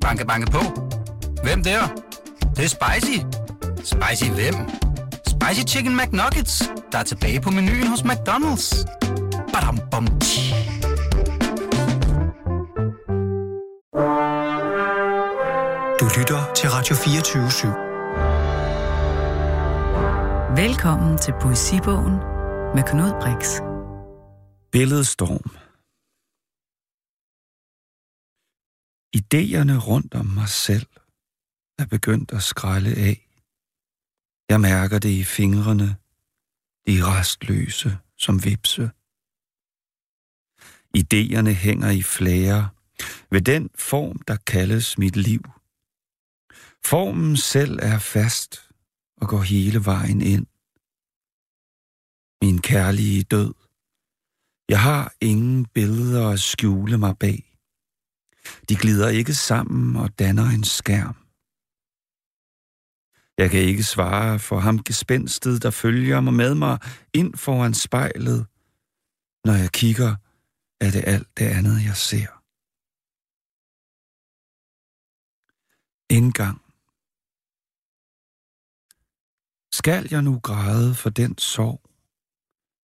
Banke, banke på. Hvem der? Det, det er spicy. Spicy hvem? Spicy Chicken McNuggets, der er tilbage på menuen hos McDonald's. Badum, bom, tji. Du lytter til Radio 24 /7. Velkommen til Poesibogen med Knud Brix. Billedstorm Idéerne rundt om mig selv er begyndt at skrælle af. Jeg mærker det i fingrene, de er restløse som vipse. Idéerne hænger i flager ved den form, der kaldes mit liv. Formen selv er fast og går hele vejen ind. Min kærlige død. Jeg har ingen billeder at skjule mig bag. De glider ikke sammen og danner en skærm. Jeg kan ikke svare for ham gespændstet, der følger mig med mig ind foran spejlet. Når jeg kigger, er det alt det andet, jeg ser. Indgang. Skal jeg nu græde for den sorg,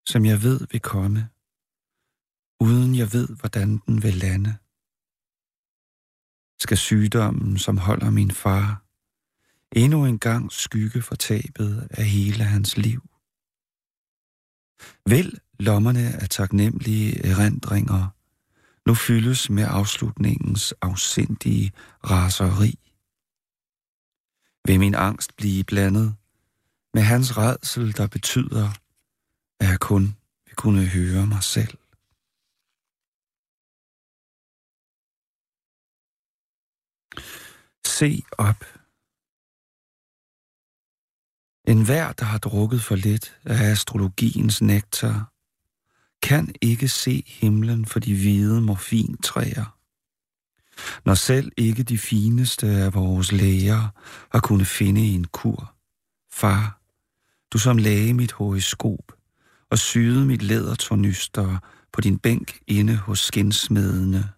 som jeg ved vil komme, uden jeg ved, hvordan den vil lande? Skal sygdommen, som holder min far, endnu en gang skygge for tabet af hele hans liv? Vel lommerne af taknemmelige erindringer nu fyldes med afslutningens afsindige raseri? Vil min angst blive blandet med hans redsel, der betyder, at jeg kun vil kunne høre mig selv? Se op. En hver, der har drukket for lidt af astrologiens nektar, kan ikke se himlen for de hvide morfintræer. Når selv ikke de fineste af vores læger har kunnet finde en kur. Far, du som lagde mit horoskop og syede mit lædertornyster på din bænk inde hos skinsmedene.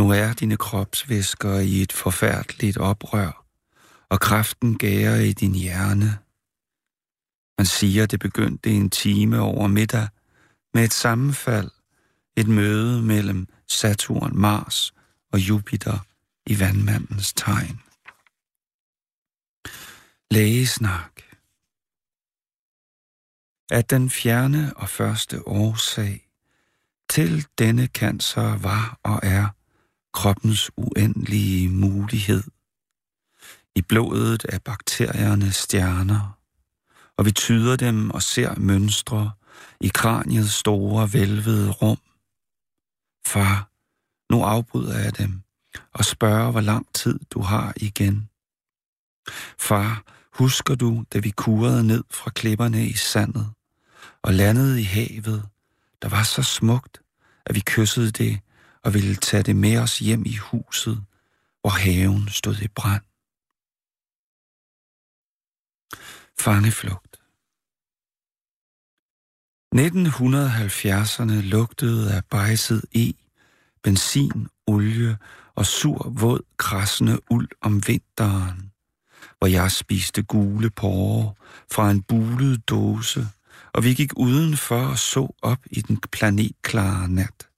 Nu er dine kropsvæsker i et forfærdeligt oprør, og kraften gærer i din hjerne. Man siger, det begyndte en time over middag med et sammenfald, et møde mellem Saturn, Mars og Jupiter i vandmandens tegn. Lægesnak At den fjerne og første årsag til denne cancer var og er kroppens uendelige mulighed. I blodet er bakterierne stjerner, og vi tyder dem og ser mønstre i kraniets store vælvede rum. Far, nu afbryder jeg dem og spørger, hvor lang tid du har igen. Far, husker du, da vi kurede ned fra klipperne i sandet og landede i havet, der var så smukt, at vi kyssede det og ville tage det med os hjem i huset, hvor haven stod i brand. Fangeflugt 1970'erne lugtede af bejset e, benzin, olie og sur, våd, krassende uld om vinteren, hvor jeg spiste gule porre fra en bulet dåse, og vi gik udenfor og så op i den planetklare nat.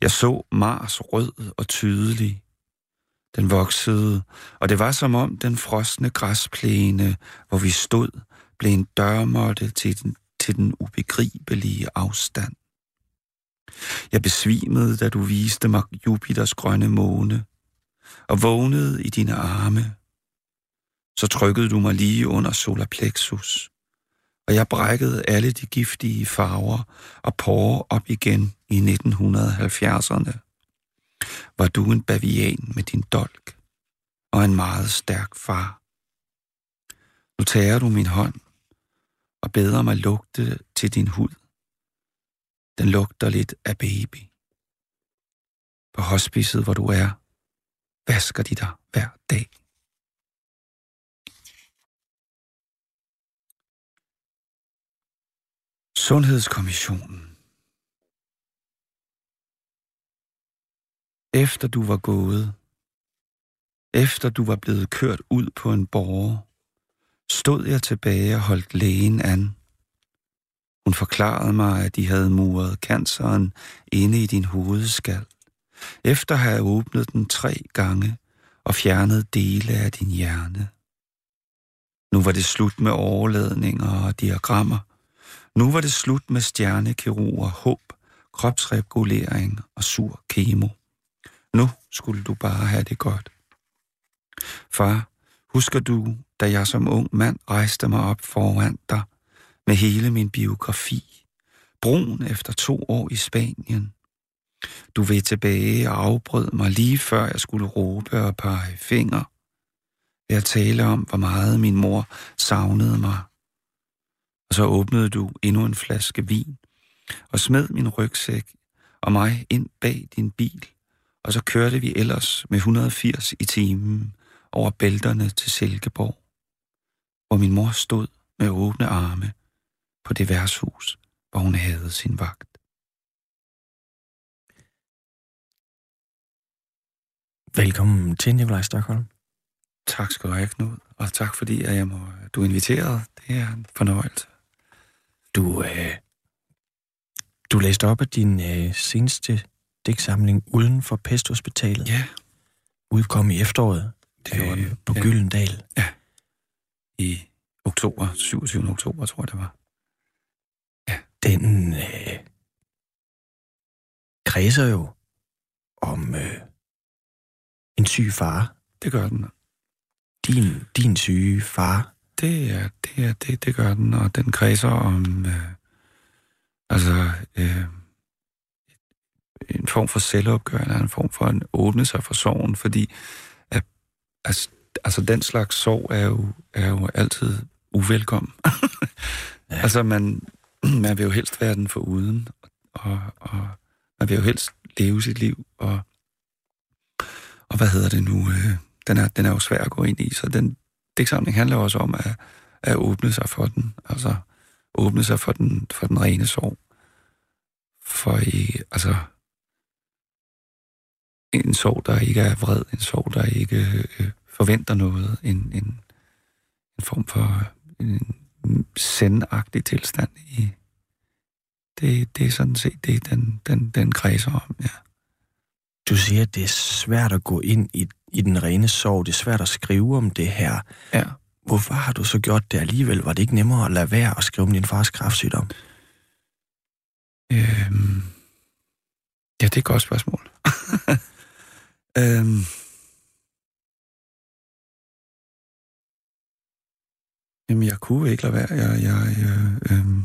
Jeg så Mars rød og tydelig. Den voksede, og det var som om den frosne græsplæne, hvor vi stod, blev en dørmåtte til den, til den ubegribelige afstand. Jeg besvimede, da du viste mig Jupiters grønne måne, og vågnede i dine arme. Så trykkede du mig lige under solar plexus, og jeg brækkede alle de giftige farver og porre op igen i 1970'erne. Var du en bavian med din dolk og en meget stærk far. Nu tager du min hånd og beder mig lugte til din hud. Den lugter lidt af baby. På hospicet, hvor du er, vasker de dig hver dag. Sundhedskommissionen Efter du var gået, efter du var blevet kørt ud på en borger, stod jeg tilbage og holdt lægen an. Hun forklarede mig, at de havde muret canceren inde i din hovedskal. Efter at have åbnet den tre gange og fjernet dele af din hjerne. Nu var det slut med overladninger og diagrammer. Nu var det slut med stjernekirurger, håb, kropsregulering og sur kemo. Nu skulle du bare have det godt. Far, husker du, da jeg som ung mand rejste mig op foran dig med hele min biografi, brun efter to år i Spanien. Du ved tilbage og afbrød mig lige før jeg skulle råbe og pege fingre. Jeg taler om, hvor meget min mor savnede mig. Og så åbnede du endnu en flaske vin og smed min rygsæk og mig ind bag din bil, og så kørte vi ellers med 180 i timen over bælterne til Silkeborg, hvor min mor stod med åbne arme på det værtshus, hvor hun havde sin vagt. Velkommen til Nikolaj Stockholm. Tak skal du have, Knud, og tak fordi at jeg må, du er inviteret. Det er en fornøjelse. Du, øh, du læste op af din øh, seneste digtsamling uden for Pesthospitalet. Ja. Udkom i efteråret Det gjorde øh, den, på ja. Gyldendal. I oktober, 27. oktober, tror jeg det var. Den øh, kredser jo om øh, en syg far. Det gør den. Din, din syge far. Det er, det er, det, det gør den, og den kredser om, øh, altså, øh, en form for selvopgør, eller en form for en åbne sig for sorgen, fordi at, altså, altså, den slags sorg er jo, er jo altid uvelkommen. ja. Altså, man, man vil jo helst være den for uden, og, og man vil jo helst leve sit liv, og, og hvad hedder det nu, øh, den, er, den er jo svær at gå ind i, så den digtsamling handler også om at, at åbne sig for den, altså åbne sig for den, for den rene sorg. For i, altså, en sorg, der ikke er vred, en sorg, der ikke øh, øh forventer noget, en, en, en form for øh, en sendagtig tilstand i, det, det er sådan set det, den, den, den kredser om, ja. Du siger, at det er svært at gå ind i, i den rene sorg. Det er svært at skrive om det her. Ja. Hvorfor har du så gjort det alligevel? Var det ikke nemmere at lade være at skrive om din fars kræftsygdom? Øhm, ja, det er et godt spørgsmål. øhm, jamen, jeg kunne ikke lade være. Jeg, jeg, øh, øhm,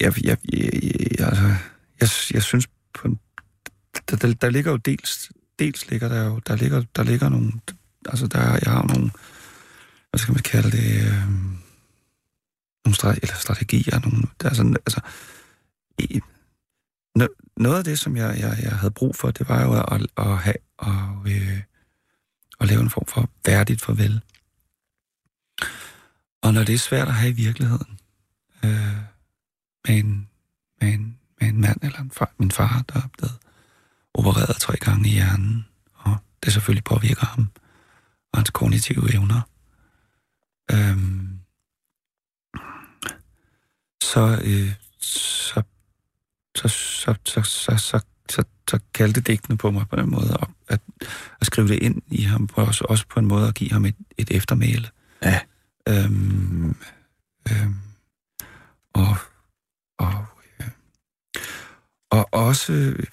jeg, jeg, jeg, jeg, altså, jeg, jeg synes på en, der, der, der ligger jo dels, dels ligger der jo, der ligger, der ligger nogle, altså der, jeg har nogle, hvad skal man kalde det, øh, nogle strate, eller strategier, nogle, der er sådan, altså, i, no, noget af det, som jeg, jeg, jeg havde brug for, det var jo at, at have, og, øh, at lave en form for værdigt farvel. Og når det er svært at have i virkeligheden, øh, med en, med en, en mand eller en far, min far, der er blevet opereret tre gange i hjernen, og det selvfølgelig påvirker ham og hans kognitive evner. Øhm, så, øh, så, så, så, så, så, så, så, så kaldte digtene på mig på den måde, at, at, at skrive det ind i ham, på, også, også på en måde at give ham et, et eftermæle. Ja. Øhm, øhm, og, og, og også øh,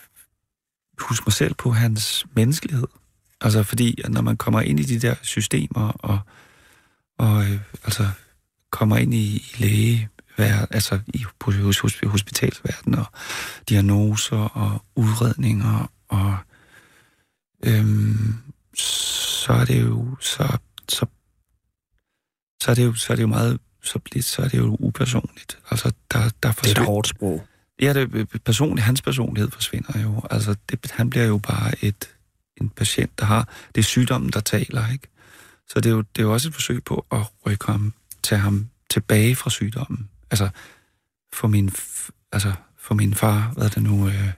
huske mig selv på hans menneskelighed. Altså fordi, at når man kommer ind i de der systemer, og, og øh, altså kommer ind i, i læge, altså i hos, hos, hospitalsverdenen, og diagnoser og udredninger, og øhm, så er det jo, så, så, så er det jo, så er det jo meget, så, lidt, så er det jo upersonligt. Altså, der, der Det er forsvinder, et hårdt sprog. Ja, det, personligt, hans personlighed forsvinder jo. Altså, det, han bliver jo bare et, en patient, der har... Det er sygdommen, der taler, ikke? Så det er jo, det er jo også et forsøg på at rykke ham, tage ham tilbage fra sygdommen. Altså, få min, altså, for min far, hvad det nu, øh,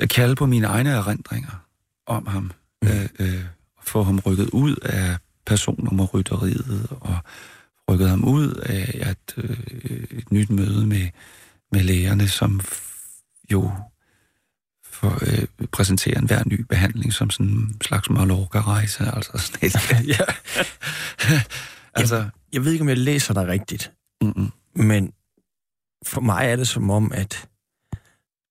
at kalde på mine egne erindringer om ham, mm. øh, øh, få ham rykket ud af personnummerrytteriet, og rykket ham ud af at, øh, et nyt møde med, med lægerne, som jo for, øh, præsenterer en hver ny behandling som sådan en slags Mallorca-rejse, altså sådan et, ja. altså, jeg, jeg ved ikke, om jeg læser dig rigtigt, mm-mm. men for mig er det som om, at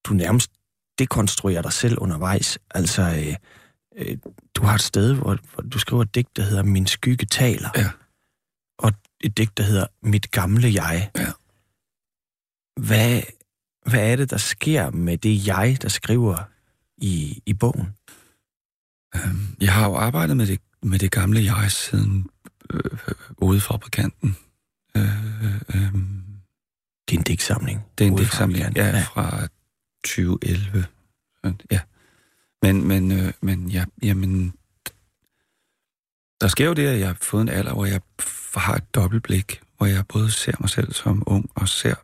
du nærmest dekonstruerer dig selv undervejs. Altså, øh, øh, du har et sted, hvor, hvor du skriver et digt, der hedder Min skygge taler. Ja. Og et digt, der hedder Mit gamle jeg. Ja. Hvad, hvad er det, der sker med det jeg, der skriver i, i bogen? Øhm, Jeg har jo arbejdet med det, med det gamle jeg siden øh, ude fra fabrikanten. Øh, øh, Det er en digtsamling. det er en digtsamling, Fabrikanten. ja, fra 2011. Ja. Men, men, øh, men ja, jamen, der sker jo det, at jeg har fået en alder, hvor jeg har et dobbeltblik, hvor jeg både ser mig selv som ung, og ser,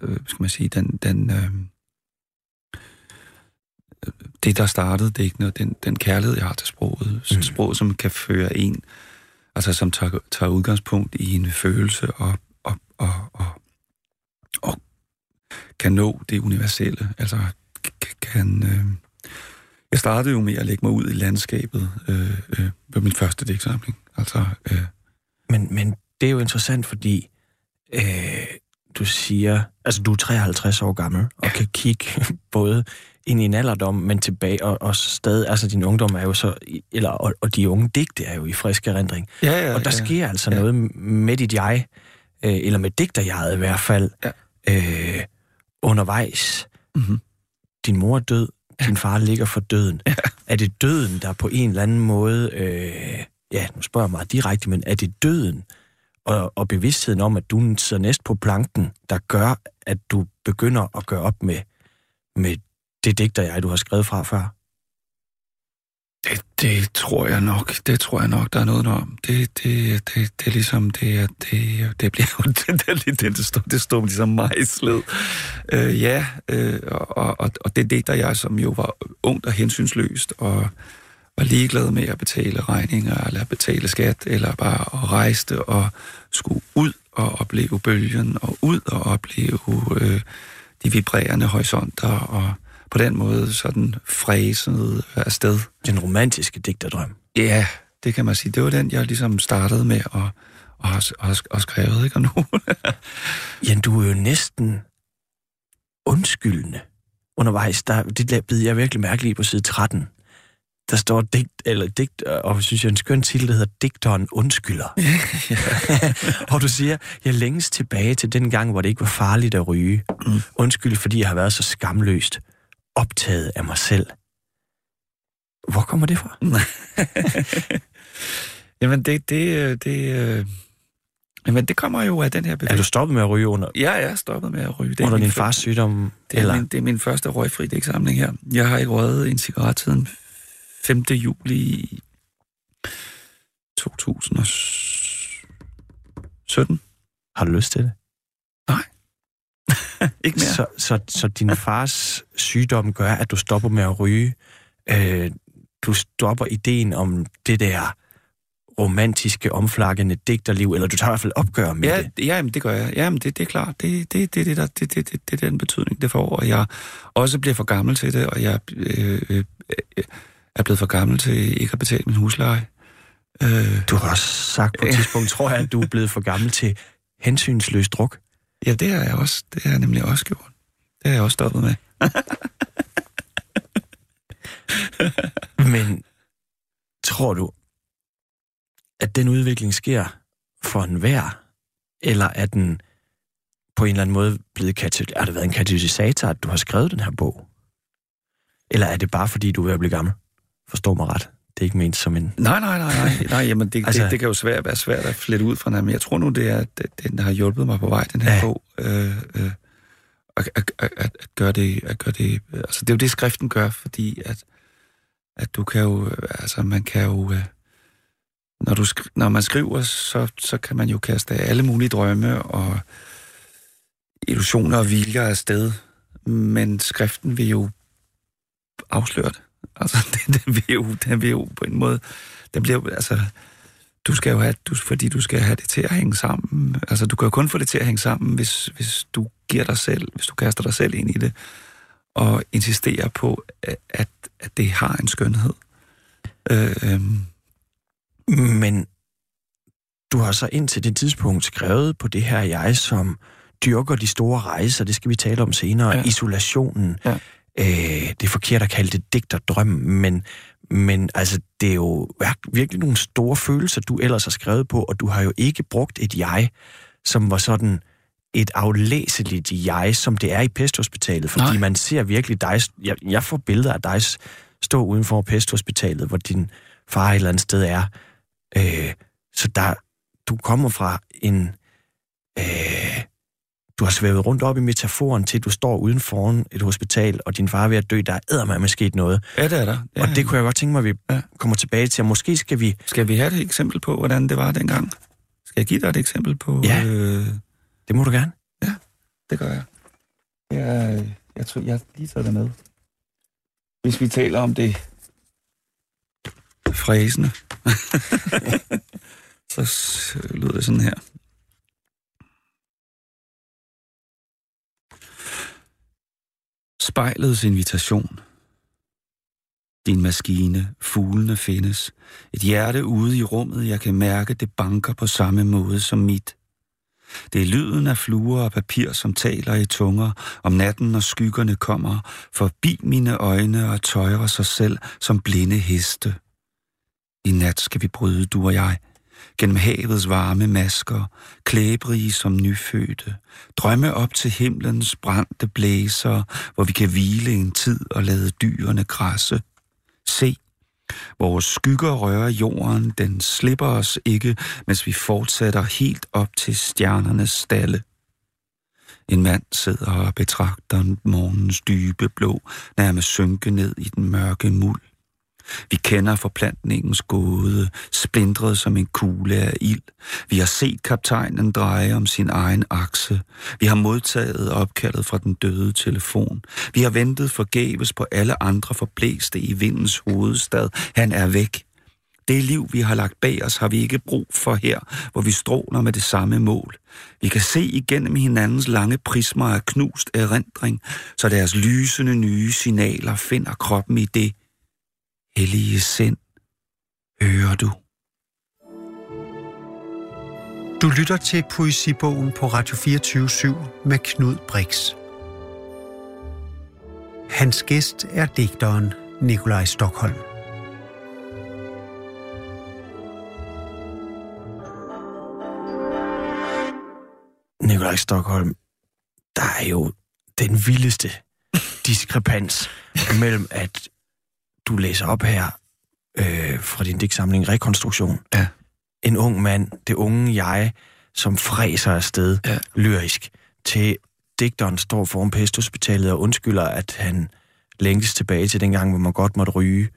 øh, skal man sige, den, den, øh, det, der startede digtene, og den, den kærlighed, jeg har til sproget. Mm. Sprog, som kan føre en, altså som tager, tager udgangspunkt i en følelse, og, og, og, og, og kan nå det universelle. Altså kan... Øh, jeg startede jo med at lægge mig ud i landskabet øh, øh, på min første digtsamling. Altså, øh, Men, men det er jo interessant, fordi øh, du siger, altså du er 53 år gammel, og kan kigge både ind i en alderdom, men tilbage, og, og stadig, altså din ungdom er jo så, eller, og, og de unge digte er jo i frisk erindring. ja, ja, Og der ja. sker altså Ja. noget med dit jeg, øh, eller med digterjeget i hvert fald, Ja. øh, undervejs. Mm-hmm. Din mor er død, din far ligger for døden. Ja. Er det døden, der på en eller anden måde, øh, ja, nu spørger jeg meget direkte, men er det døden og, og bevidstheden om, at du sidder næst på planken, der gør, at du begynder at gøre op med, med det digter, jeg du har skrevet fra før? Det, det tror jeg nok. Det tror jeg nok, der er noget om. Det, det, det, det er ligesom, det, er- det, det bliver jo, det, det, det, det, står, det står ligesom mejslet. Øh, ja, øh, og, og, og det digter jeg, som jo var ungt og hensynsløst, og var ligeglad med at betale regninger, eller betale skat, eller bare at rejse og skulle ud og opleve bølgen, og ud og opleve øh, de vibrerende horisonter, og på den måde sådan fræset afsted. Den romantiske digterdrøm. Ja, det kan man sige. Det var den, jeg ligesom startede med at, at, at, at, at skrevet, ikke? Og nu... Jan, du er jo næsten undskyldende undervejs. Der, det bid jeg virkelig mærke i på side 13. Der står digt, eller digt, og synes jeg en skøn titel, der hedder Digteren undskylder. og du siger, jeg længes tilbage til den gang, hvor det ikke var farligt at ryge. Mm. Undskyld, fordi jeg har været så skamløst optaget af mig selv. Hvor kommer det fra? Jamen, det, det, øh, det, øh, jamen, det kommer jo af den her Er bevægelse. du stoppet med at ryge under, Ja, jeg er stoppet med at ryge. Det er under min din fars sygdom? Det er, eller? min, det er min første røgfri digtsamling her. Jeg har ikke røget en cigaret siden 5. juli 2017. Har du lyst til det? Ikke mere. Så, så, så din fars sygdom gør, at du stopper med at ryge. Øh, du stopper ideen om det der romantiske, omflakkende digterliv, eller du tager i hvert fald opgør med Ja, det. ja jamen, det gør jeg. Jamen, det, det er klart. Det, det, det, det, der, det, det, det, det er den betydning, det får. Og jeg også bliver for gammel til det, og jeg øh, øh, øh, er blevet for gammel til ikke at betale min husleje. Øh, Du har også sagt på et tidspunkt, tror jeg, at du er blevet for gammel til hensynsløs druk. ja, det har jeg også. Det har jeg nemlig også gjort. Det har jeg også stoppet med. Men tror du, at den udvikling sker for enhver, eller er den på en eller anden måde blevet katal- har det været en katalysator, at du har skrevet den her bog? Eller er det bare fordi, du er ved at blive gammel? Forstå mig ret. Det er ikke ment som en... Nej, nej, nej, nej. nej jamen, det, Altså- det, det kan jo svært, være svært at flette ud fra den, men jeg tror nu, det er, at den har hjulpet mig på vej, den her Ja. bog. Øh, øh, at, at, at, at, gøre det, at gøre det, altså det er jo det, skriften gør, fordi at, at du kan jo, altså man kan jo, øh, når, du skri, når man skriver, så, så kan man jo kaste alle mulige drømme, og illusioner og viljer afsted, men skriften vil jo afsløre det. Altså, den, den, vil jo, den vil jo på en måde, den bliver jo, altså, du skal jo have, du, fordi du skal have det til at hænge sammen. Altså, du kan jo kun få det til at hænge sammen, hvis, hvis du giver dig selv, hvis du kaster dig selv ind i det, og insisterer på, at, at det har en skønhed. Øh, øh. Men du har så indtil det tidspunkt skrevet på det her jeg, som dyrker de store rejser, det skal vi tale om senere, ja. isolationen. Ja. Øh, det er forkert at kalde det digterdrøm, men, men altså, det er jo virkelig nogle store følelser, du ellers har skrevet på, og du har jo ikke brugt et jeg, som var sådan et aflæseligt jeg, som det er i pesthospitalet, fordi Nej. man ser virkelig dig, jeg, jeg får billeder af dig stå uden for pesthospitalet, hvor din far et eller andet sted er. Øh, så der, du kommer fra en... Øh, du har svævet rundt op i metaforen til, du står uden foran et hospital, og din far er ved at dø. Der er med sket noget. Ja, det er der. Ja. Og det kunne jeg godt tænke mig, at vi ja. kommer tilbage til. Måske skal vi... Skal vi have et eksempel på, hvordan det var dengang? Skal jeg give dig et eksempel på... Ja, øh... det må du gerne. Ja, det gør jeg. Jeg, jeg tror, jeg lige taget det med. Hvis vi taler om det fræsende, så lyder det sådan her. Spejlets invitation. Din maskine, fuglene findes. Et hjerte ude i rummet, jeg kan mærke, det banker på samme måde som mit. Det er lyden af fluer og papir, som taler i tunger om natten, når skyggerne kommer, forbi mine øjne og tøjer sig selv som blinde heste. I nat skal vi bryde, du og jeg, gennem havets varme masker, klæbrige som nyfødte, drømme op til himlens brændte blæser, hvor vi kan hvile en tid og lade dyrene græsse. Se, vores skygger rører jorden, den slipper os ikke, mens vi fortsætter helt op til stjernernes stalle. En mand sidder og betragter morgens dybe blå, nærmest synke ned i den mørke muld. Vi kender forplantningens gåde, splindret som en kugle af ild. Vi har set kaptajnen dreje om sin egen akse. Vi har modtaget opkaldet fra den døde telefon. Vi har ventet forgæves på alle andre forblæste i vindens hovedstad. Han er væk. Det liv, vi har lagt bag os, har vi ikke brug for her, hvor vi stråler med det samme mål. Vi kan se igennem hinandens lange prismer af knust erindring, så deres lysende nye signaler finder kroppen i det, hellige sind, hører du. Du lytter til Poesibogen på Radio 24 med Knud Brix. Hans gæst er digteren Nikolaj Stockholm. Nikolaj Stockholm, der er jo den vildeste diskrepans mellem, at du læser op her øh, fra din digtsamling Rekonstruktion. Ja. En ung mand, det unge jeg, som fræser afsted ja. lyrisk, til digteren står foran pesthospitalet og undskylder, at han længtes tilbage til den gang, hvor man godt måtte ryge,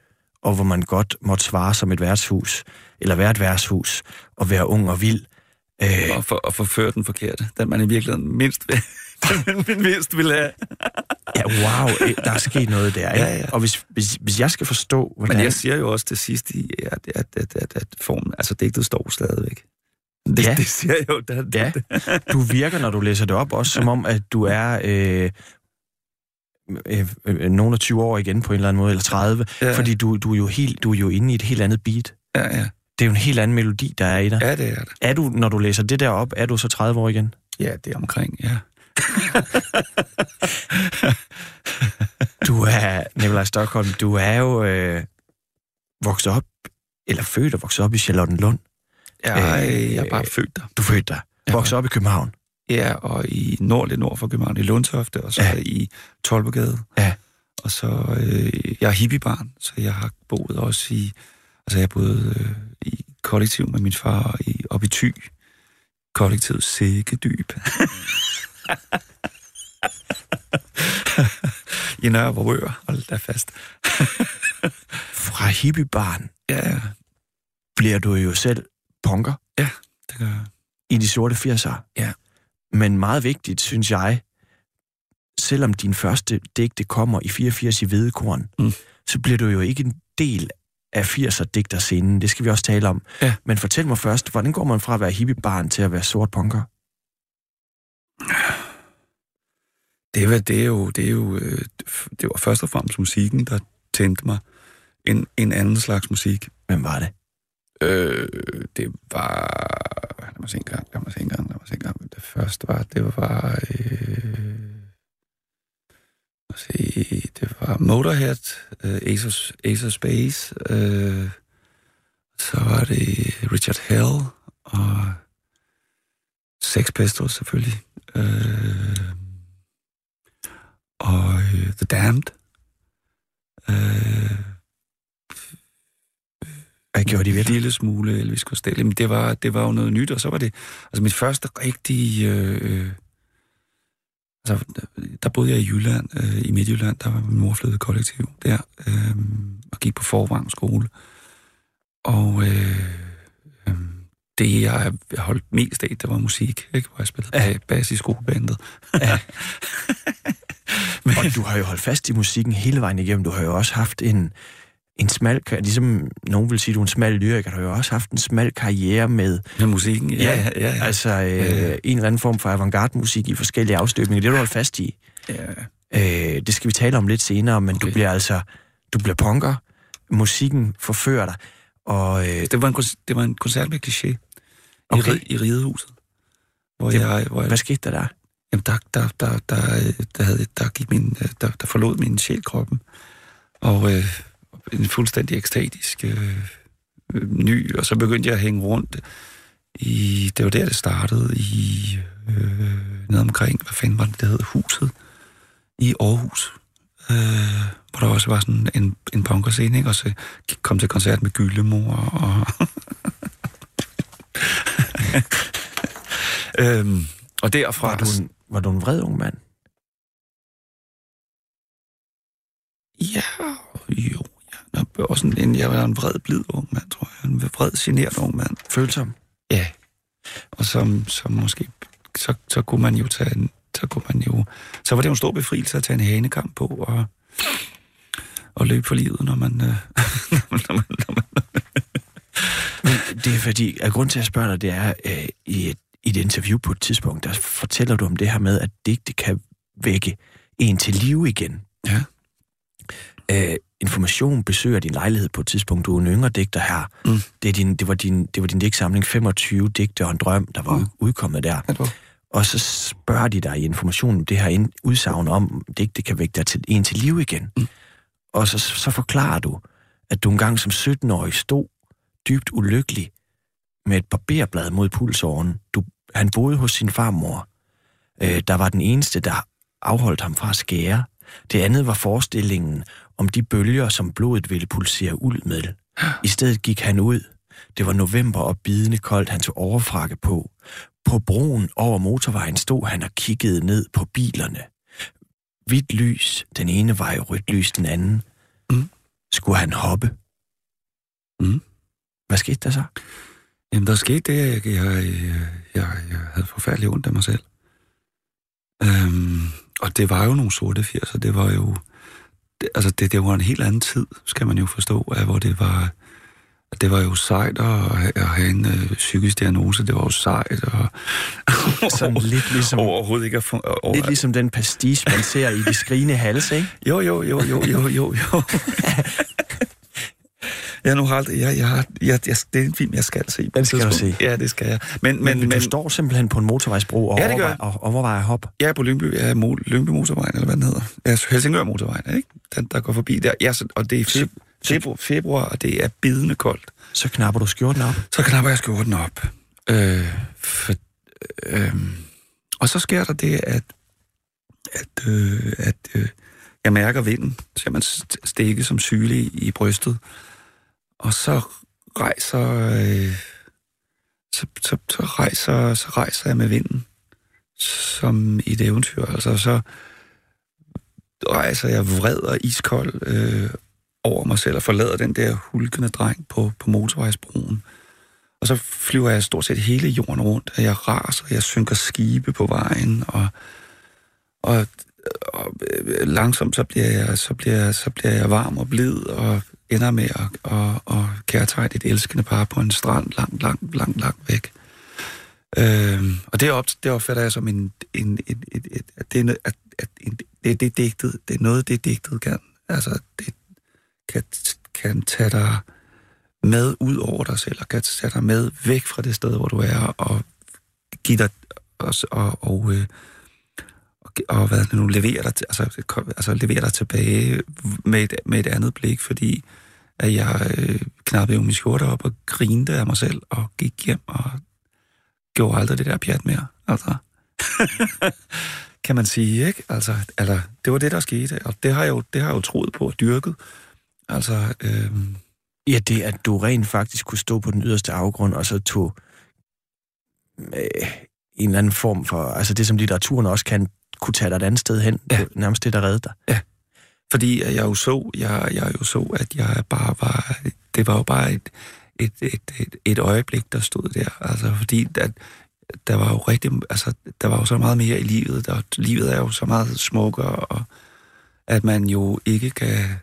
og hvor man godt måtte svare som et værtshus, eller være et værtshus, og være ung og vild. Øh, og, for, og forføre den forkerte, den man i virkeligheden mindst vil, den mindst vil have. ja, wow, der er sket noget der. Ikke? Ja, ja. Og hvis, hvis, hvis jeg skal forstå... Hvordan... Men jeg siger jo også til sidst, at, at, at, at, at formen, altså digtet står stadigvæk. Det, ja. det siger jeg jo. Der, ja. Du virker, når du læser det op, også som om, at du er... Øh, øh, øh, nogle af 20 år igen på en eller anden måde, eller 30, ja. fordi du, du, er jo helt, du er jo inde i et helt andet beat. Ja, ja. Det er jo en helt anden melodi, der er i dig. Ja, det er det. Er du, når du læser det der op, er du så 30 år igen? Ja, det er omkring, ja. du er, Nikolaj Stockholm, du er jo øh, vokset op, eller født og vokset op i Charlottenlund. Ja, øh, jeg er bare født der. Du født der. Vokset op i København. Ja, og i nordlig nord for København, i Lundtofte, og så ja. i Tolbegade. Ja. Og så, øh, jeg er hippiebarn, så jeg har boet også i, altså jeg boet øh, i kollektiv med min far i, op i Thy. Kollektivet Sækkedyb. I Nørre Vorør, hold da fast. Fra hippiebarn ja. bliver du jo selv punker. Ja, det gør jeg. I de sorte 80'er. Ja. Men meget vigtigt, synes jeg, selvom din første digte kommer i 84 i Hvedekorn, Mm. så bliver du jo ikke en del af 80'er digterscenen. Det skal vi også tale om. Ja. Men fortæl mig først, hvordan går man fra at være hippiebarn til at være sort punker? Det, var, det, er jo, det, er jo, øh, det var først og fremmest musikken, der tændte mig. En, en anden slags musik. Hvem var det? Øh, det var... Lad mig se en gang, lad mig se en gang, lad mig se en gang. Det første var, det var... Øh, se, det var Motorhead, øh, Ace, of, Ace of Space, øh, så var det Richard Hell, og Sex Pistols selvfølgelig, øh, og øh, The Damned. Øh, Hvad gjorde de ved en lille smule Elvis Costello, men det var, det var jo noget nyt, og så var det, altså mit første rigtige, øh, øh, altså der boede jeg i Jylland, øh, i Midtjylland, der var min mor flyttet kollektiv der, øh, og gik på Forvang skole, og øh, øh, det jeg holdt mest af, det var musik, ikke? hvor jeg spillede Ja. ja. bas i skolebandet. Og du har jo holdt fast i musikken hele vejen igennem. Du har jo også haft en, en smal, ligesom nogen vil sige, du er en smal lyriker, du har jo også haft en smal karriere med Med musikken, ja, ja, ja. ja. altså øh, Ja. en eller anden form for avantgarde-musik i forskellige afstøbninger. Det har du holdt fast i. ja. Øh, det skal vi tale om lidt senere, men okay. du bliver altså, du bliver punker. Musikken forfører dig. Og øh, Det var en, det var en koncert med kliché i, Okay. ri- i Ridehuset. Hvor Det- jeg, hvor jeg, hvad skete der der? jamen der, der, der, der, øh, der, havde, der, gik min, øh, der, der forlod min sjæl kroppen. Og øh, en fuldstændig ekstatisk øh, øh, ny, og så begyndte jeg at hænge rundt i, det var der, det startede, i øh, nede omkring, hvad fanden var det, det hed, huset i Aarhus. Øh, hvor der også var sådan en, en punkerscene, ikke? og så kom til koncert med Gyllemor og... øhm, og derfra... Var du, en, var du en vred ung mand? Ja, jo. Jeg var, også en, en, jeg var en vred, blid ung mand, tror jeg. En vred, generet ung mand. Følsom? Ja. Og som, som måske... Så, så kunne man jo tage en, så kunne man jo... Så var det jo en stor befrielse at tage en hanekamp på og, og løbe for livet, når man... Øh, når man, når man Men det er fordi, at grund til at spørge dig, det er, øh, i, et, i et interview på et tidspunkt, der fortæller du om det her med, at digte kan vække en til live igen. Øh, information besøger din lejlighed på et tidspunkt. Du er en yngre digter her. Mm. Det, er din, det, var din, det var din digtsamling 25 digte og en drøm, der var Mm. mm. udkommet der. Ja, Og så spørger de dig i informationen det her udsagn om, at digte kan vække dig til, en til live igen. Mm. Og så, så forklarer du, at du engang som 17-årig stod dybt ulykkelig med et barberblad mod pulsåren. Du, han boede hos sin farmor. Øh, der var den eneste, der afholdt ham fra at skære. Det andet var forestillingen om de bølger, som blodet ville pulsere ud med. I stedet gik han ud. Det var november og bidende koldt, han tog overfrakke på. På broen over motorvejen stod han og kiggede ned på bilerne. Hvidt lys, den ene vej, rødt lys, den anden. Mm. Skulle han hoppe? Mm. Hvad skete der så? Jamen, der skete det, jeg, jeg, jeg, jeg havde forfærdeligt ondt af mig selv. Øhm, og det var jo nogle sorte 80'er. Det var jo... Det, altså, det, det var en helt anden tid, skal man jo forstå, af, hvor det var... Det var jo sejt at, at have en øh, psykisk diagnose. Det var jo sejt og... Sådan lidt ligesom, Overhovedet ikke at... Fun- over, lidt ligesom den pastiche, man ser i de skrigende halse, ikke? Jo, jo, jo, jo, jo, jo, jo. jeg nu har aldrig, jeg, jeg, har, jeg, jeg, det er en film, jeg skal se. Den skal du se. Ja, det skal jeg. Men, Men, men, men du står simpelthen på en motorvejsbro og, Ja, det gør overvejer, og overvejer hop. jeg er på Lyngby, jeg er Mo, Lyngby Motorvejen, eller hvad den hedder. Jeg er Helsingør Motorvejen, ikke? Den, der går forbi der. Ja, så, og det er feb, februar, februar, og det er bidende koldt. Så knapper du skjorten op. Så knapper jeg skjorten op. Øh, for, øh, og så sker der det, at, at, øh, at øh, jeg mærker vinden, så man st- stikke som syle i, i brystet. Og så rejser, øh, så, så, så, rejser, så rejser jeg med vinden, som i et eventyr. Altså så rejser jeg vred og iskold øh, over mig selv og forlader den der hulkende dreng på, på motorvejsbroen Og så flyver jeg stort set hele jorden rundt, og jeg raser, jeg synker skibe på vejen, og, og, og øh, øh, langsomt så bliver, jeg, så, bliver så bliver jeg varm og blid, og ender med at og, og kærtegne et elskende par på en strand langt, langt, langt, langt væk. Øhm, og det, op, det opfatter jeg som en, en, en, et, et, at det er, at, at en, det, det, digtet, det er noget, det digtet kan. Altså, det kan, kan tage dig med ud over dig selv, og kan tage dig med væk fra det sted, hvor du er, og give dig og, og, og, øh, og, og hvad nu, levere dig, altså, altså levere dig tilbage med et, med et andet blik, fordi at jeg øh, knappede jo min skjorte op og grinte af mig selv, og gik hjem og gjorde aldrig det der pjat mere. Altså. kan man sige, ikke? Altså, eller, det var det, der skete, og det har jeg jo, det har jeg jo troet på og dyrket. Altså, øh, Ja, det at du rent faktisk kunne stå på den yderste afgrund, og så tog øh, en eller anden form for, altså det som litteraturen også kan, kunne tage dig et andet sted hen, ja. nærmest det, der redde dig. Ja. Fordi jeg jo så, jeg, jeg jo så, at jeg bare var, det var jo bare et, et, et, et, et øjeblik, der stod der. Altså, fordi at, der var jo rigtig, altså, der var jo så meget mere i livet. Der, livet er jo så meget smukkere, og at man jo ikke kan,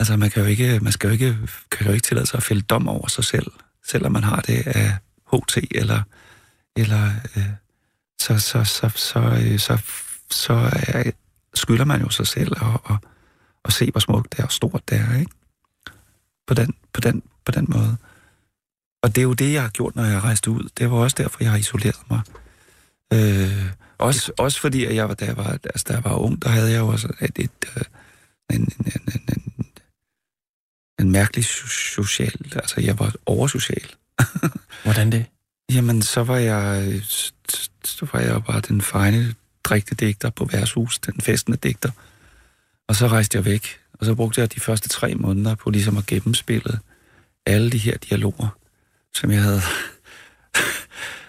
altså man kan jo ikke, man skal jo ikke, kan jo ikke tillade sig at fælde dom over sig selv, selvom man har det af HT, eller, eller øh, så, så, så, så, øh, så, så er, skylder man jo sig selv at, at, at se, hvor smukt det er og stort det er, ikke? På den, på den, på den måde. Og det er jo det, jeg har gjort, når jeg har rejst ud. Det var også derfor, jeg har isoleret mig. Øh, også, også fordi, at jeg var, da, jeg var, altså, da jeg var ung, der havde jeg jo også et, et, øh, en, en, en, en, en, mærkelig so- social... Altså, jeg var oversocial. Hvordan det? Jamen, så var jeg, så var jeg bare den fine digter på værtshus, den festende digter. Og så rejste jeg væk, og så brugte jeg de første tre måneder på ligesom at gennemspille alle de her dialoger, som jeg havde.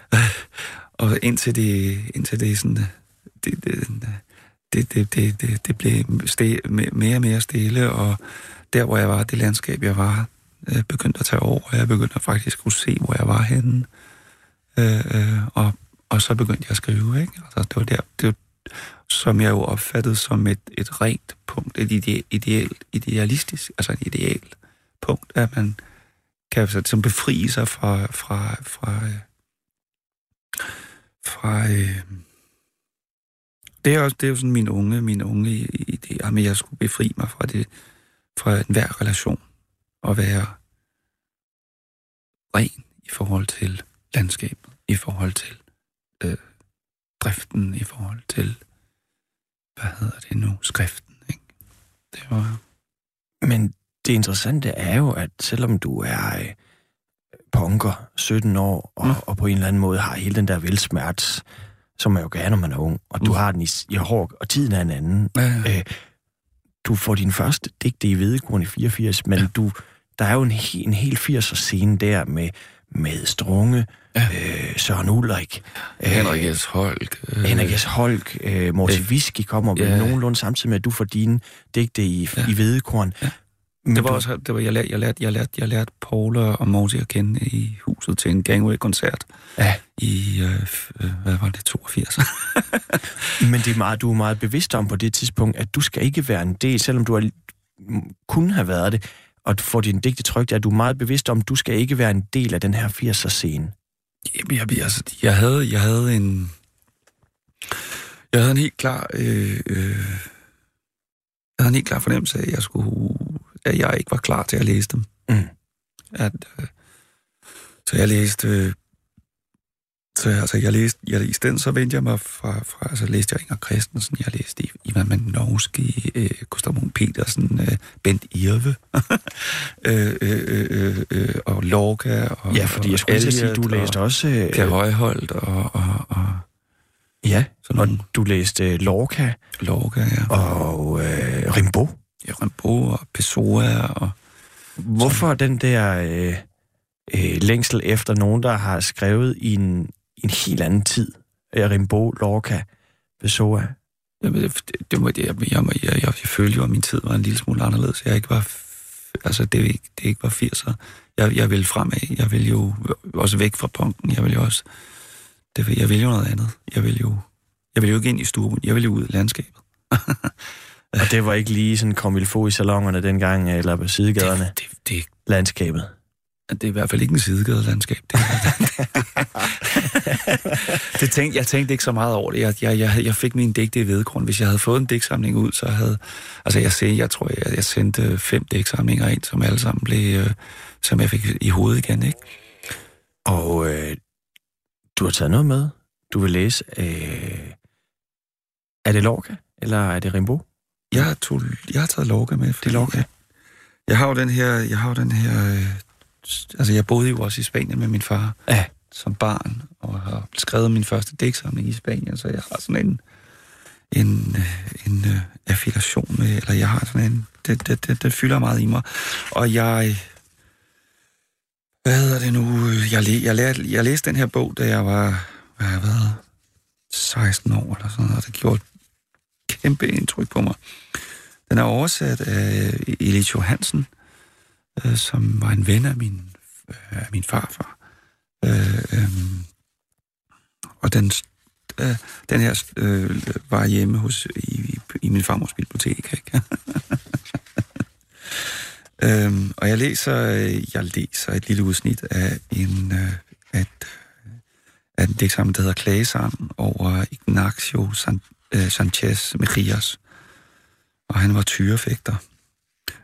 og indtil det, indtil det sådan, det, det, det, det, det, det, det blev ste, mere og mere stille, og der, hvor jeg var, det landskab, jeg var, øh, begyndte at tage over, og jeg begyndte faktisk at kunne se, hvor jeg var henne. Øh, øh, og, og så begyndte jeg at skrive, ikke? Altså, det var der, det var, som jeg jo opfattede som et, et rent punkt, et ide, ideelt, idealistisk, altså et ideal punkt, at man kan så, ligesom som befri sig fra, fra, fra, øh, fra øh, det er også det er jo sådan min unge, min unge idé, at jeg skulle befri mig fra det, fra enhver relation, og være ren i forhold til landskabet, i forhold til øh, driften, i forhold til, hvad hedder det nu, skriften, ikke? Det var... Men det interessante er jo, at selvom du er øh, punker, 17 år, og, Mm. og på en eller anden måde har hele den der velsmerts, som man jo gerne, når man er ung, og du Mm. har den i, i hår, og tiden er en anden. Ja, Øh, du får din første digte i Hvedekorn i 84, men ja. du, der er jo en, en hel 80'er scene der med, med Strunge, Ja. øh, Søren Ulrik, øh, Henrik S. Holk. Øh, Henrik S. Holk, øh, Morten Øh, Whisky kommer ja. nogenlunde samtidig med, at du får dine digte i, Ja. i Hvedekorn. Ja. Men Det var du- også, det var, jeg lærte, jeg lærte, jeg lærte, jeg lærte Paula og Morty at kende i huset til en Gangway-koncert Ja. i, øh, øh, hvad var det, 82? Men det er meget, du er meget bevidst om på det tidspunkt, at du skal ikke være en del, selvom du er, kunne have været det, og får din digte trygt, at du er meget bevidst om, at du skal ikke være en del af den her 80'er scene. Jamen, jeg, jeg, altså, jeg, havde, jeg havde en... Jeg havde en helt klar... Øh, øh, jeg havde en helt klar fornemmelse af, at jeg, skulle, at jeg ikke var klar til at læse dem. Mm. At, øh, så jeg læste... Øh, så altså, jeg læste, jeg, i stedet så vendte jeg mig fra, fra altså læste jeg Inger Christensen, jeg læste Ivan Manovski, øh, Gustav Munk Petersen, øh, Bent Irve, øh, øh, øh, øh, og Lorca, og Ja, fordi jeg skulle at sige, du Elliot, læste også... øh, Per Højholdt og, og, og Ja, sådan og nogle du læste Lorca Lorca, ja. og øh, Rimbaud. ja, Rimbaud og Pessoa og... Hvorfor den der øh, øh, længsel efter nogen, der har skrevet i en, en helt anden tid? Øh, Rimbaud, Lorca, Pessoa. Jamen, det, det, det må, jeg, jeg, jeg, jeg, jeg, følte jo, at min tid var en lille smule anderledes. Jeg ikke var... Altså, det, ikke, det ikke var 80'er. jeg, jeg vil fremad. Jeg vil jo også væk fra punken. Jeg vil jo også... Det, jeg vil jo noget andet. Jeg vil jo, jeg vil jo ikke ind i stuen. Jeg vil jo ud i landskabet. Og det var ikke lige sådan kom få i salongerne dengang, eller på sidegaderne, Det, det, det, landskabet. det er i hvert fald ikke en sidegadelandskab. Det, det tænkte, jeg tænkte ikke så meget over det. Jeg, jeg, jeg, jeg fik min digte i vedgrund. Hvis jeg havde fået en digtsamling ud, så havde... Altså, jeg, sagde, jeg tror, jeg, jeg sendte fem digtsamlinger ind, som alle sammen blev... Øh, som jeg fik i hovedet igen, ikke? Og øh, du har taget noget med. Du vil læse. Øh, er det Lorca, eller er det Rimbaud? Jeg, tog, jeg har taget Lorca med. Det er Lorca. Jeg, jeg har jo den her... Jeg har jo den her øh, altså, jeg boede jo også i Spanien med min far Ja som barn, og har skrevet min første digtsamling i Spanien, så jeg har sådan en, en, øh, en øh, affiliation med, eller jeg har sådan en, det, det, det, det fylder meget i mig. Og jeg, hvad hedder det nu, jeg, jeg, jeg, jeg læste den her bog, da jeg var, hvad har jeg været, 16 år eller sådan noget, og det gjorde et kæmpe indtryk på mig. Den er oversat af Elis Johansen, øh, som var en ven af min, øh, af min farfar. Øh, øh, og den, øh, den her øh, var hjemme hos, i, i min farmors bibliotek. Ikke? øhm, og jeg læser, jeg læser et lille udsnit af en, øh, et, af en digtsamling, der hedder Klagesang over Ignacio San, øh, Sanchez Mejias. Og han var tyrefægter.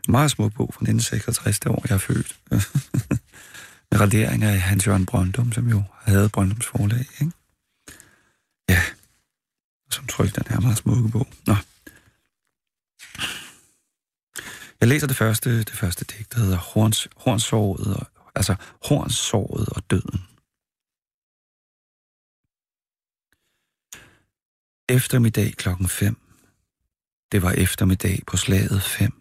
Meget små bog fra 1966, det år jeg er født. Radering af Hans Jørgen Brøndum, som jo havde Brøndums forlag, ikke? Ja, som trykker den her meget smukke bog. Nå. Jeg læser det første, det første digt, der hedder Horns, Hornsåret, og, altså Hornsåret og døden. Eftermiddag klokken 5. Det var eftermiddag på slaget 5.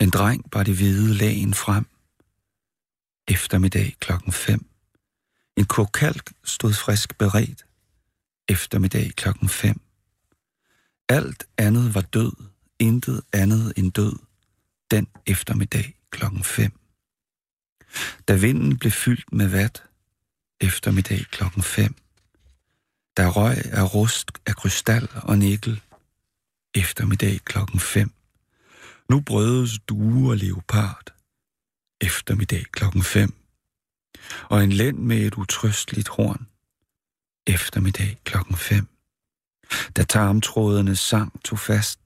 En dreng bar det hvide lagen frem. Eftermiddag klokken 5. En kokalk stod frisk beredt. Eftermiddag klokken 5. Alt andet var død, intet andet end død, den eftermiddag klokken 5. Da vinden blev fyldt med vat, eftermiddag klokken 5. Der røg af rust af krystal og nikkel, eftermiddag klokken 5. Nu brødes due og leopard, eftermiddag klokken 5. Og en lænd med et utrøsteligt horn, eftermiddag klokken 5. Da tarmtrådene sang tog fast,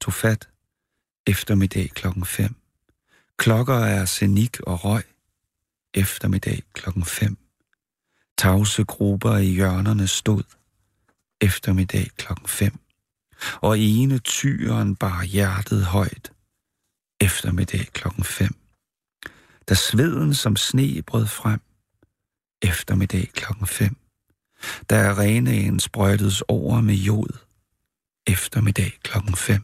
tog fat, eftermiddag klokken 5. Klokker er senik og røg, eftermiddag klokken 5. Tavse grupper i hjørnerne stod, eftermiddag klokken 5. Og ene tyren bar hjertet højt, eftermiddag klokken 5. Da sveden som sne brød frem, eftermiddag klokken 5. Da arenaen sprøjtedes over med jod, eftermiddag klokken 5.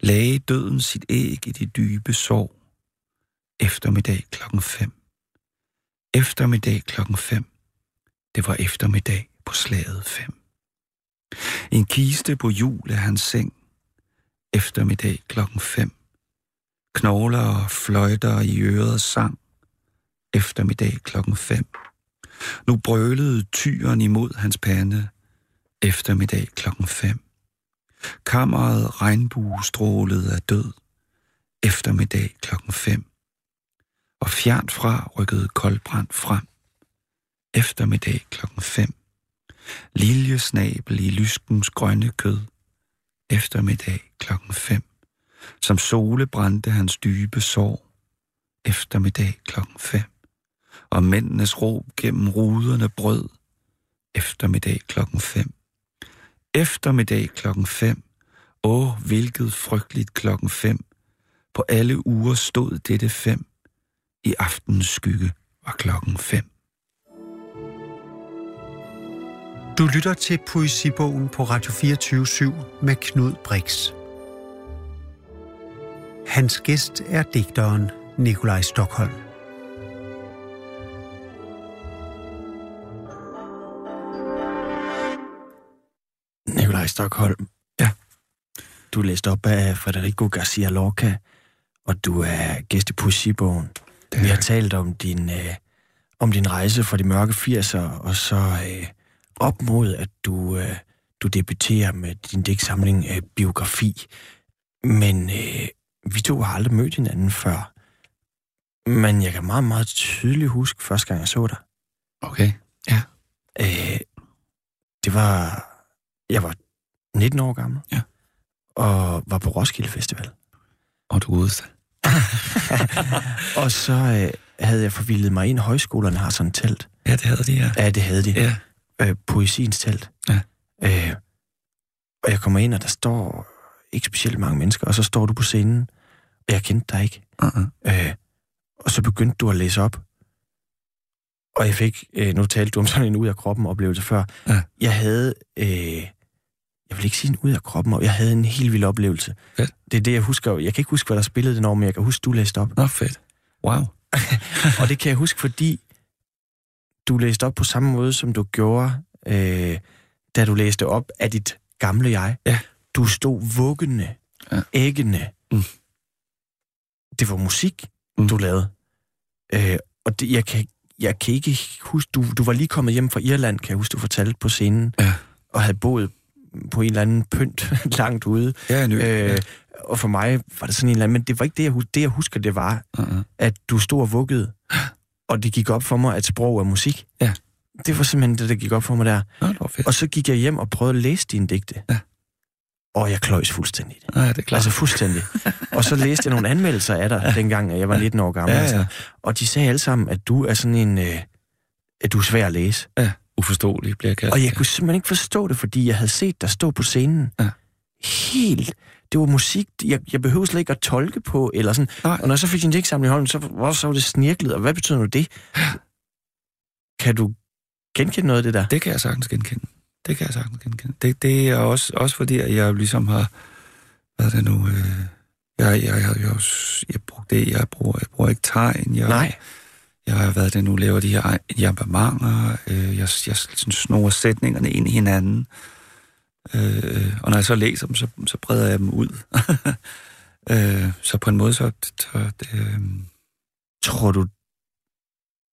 Lagde døden sit æg i de dybe sorg, eftermiddag klokken 5. Eftermiddag klokken 5. Det var eftermiddag på slaget 5. En kiste på hjul af hans seng, eftermiddag klokken 5. Knogler og fløjter i øret sang, eftermiddag klokken 5. Nu brølede tyren imod hans pande, eftermiddag klokken 5. Kammeret regnbuestrålede af død, eftermiddag klokken 5. Og fjernt fra rykkede koldbrand frem, eftermiddag klokken 5. Liljesnabel i lyskens grønne kød, eftermiddag klokken 5. Som sole brændte hans dybe sår, eftermiddag klokken 5. Og mændenes råb gennem ruderne brød, eftermiddag klokken 5. Eftermiddag klokken 5. Åh, hvilket frygteligt klokken 5. På alle uger stod dette 5. I aftenens skygge var klokken 5. Du lytter til Poesibogen på Radio 24 med Knud Brix. Hans gæst er digteren Nikolaj Stockholm. Nikolaj Stockholm. Ja. Du er læst op af Federico Garcia Lorca, og du er gæst i Poesibogen. Vi har talt om din, øh, om din rejse fra de mørke 80'er, og så øh, op mod, at du, øh, du debuterer med din digtsamling øh, Biografi. Men øh, vi to har aldrig mødt hinanden før. Men jeg kan meget, meget tydeligt huske første gang, jeg så dig. Okay. Øh, det var... Jeg var 19 år gammel. Ja. Og var på Roskilde Festival. Og du godeste. Og så øh, havde jeg forvildet mig ind. Højskolerne har sådan et telt. Ja, det havde de, ja. Ja, det havde de. Ja. Øh, poesiens telt. Ja. Øh, og jeg kommer ind, og der står ikke specielt mange mennesker, og så står du på scenen, og jeg kendte dig ikke. Uh-uh. Øh, og så begyndte du at læse op. Og jeg fik, øh, nu talte du om sådan en ud af kroppen oplevelse før. Ja. Jeg havde, øh, jeg vil ikke sige en ud af kroppen, og jeg havde en helt vild oplevelse. Fedt. Det er det, jeg husker. Jeg kan ikke huske, hvad der spillede den år, men jeg kan huske, du læste op. Nå, fedt. Wow. Og det kan jeg huske, fordi du læste op på samme måde, som du gjorde, øh, da du læste op af dit gamle jeg. Ja. Du stod vuggende, Ja. ja. æggende. Mm. Det var musik, Mm. du lavede. Øh, og det, jeg, kan, jeg kan ikke huske, du, du var lige kommet hjem fra Irland, kan jeg huske, du fortalte på scenen, Ja. og havde boet på en eller anden pynt langt ude. Ja, nu. Øh, og for mig var det sådan en eller anden, men det var ikke det, jeg husker. Det, jeg husker, det var, Uh-uh. at du stod og vuggede, og det gik op for mig, at sprog er musik. Ja. Det var simpelthen det, der gik op for mig der. Nå, det. Og så gik jeg hjem og prøvede at læse dine digte. Ja. Og jeg kløjs fuldstændig. Ja, det er klart. Altså fuldstændig. og så læste jeg nogle anmeldelser af dig, dengang jeg var 19 år gammel. Ja, ja. Altså. Og de sagde alle sammen, at du er sådan en... Øh, at du er svær at læse. ja, uforståelig bliver jeg kaldt. Og jeg kunne simpelthen ikke forstå det, fordi jeg havde set dig stå på scenen. Ja. Helt. Det var musik, jeg, jeg behøvede slet ikke at tolke på, eller sådan. Nej. Og når jeg så fik din digtsamling i hånden, så, var- så var det snirklet, og hvad betyder nu det? Kan du genkende noget af det der? Det kan jeg sagtens genkende. Det kan jeg sagtens genkende. Det, det er også, også fordi, at jeg ligesom har... Hvad er det nu? Øh, jeg, jeg, jeg, jeg, jeg, bruger det, jeg bruger, jeg bruger ikke tegn. Jeg, Nej. Jeg har været det nu, laver de her jampamenter. Øh, jeg, jeg sådan snor sætningerne ind i hinanden. Øh, og når jeg så læser dem, så, så breder jeg dem ud. øh, så på en måde, så... så øh, Tror du,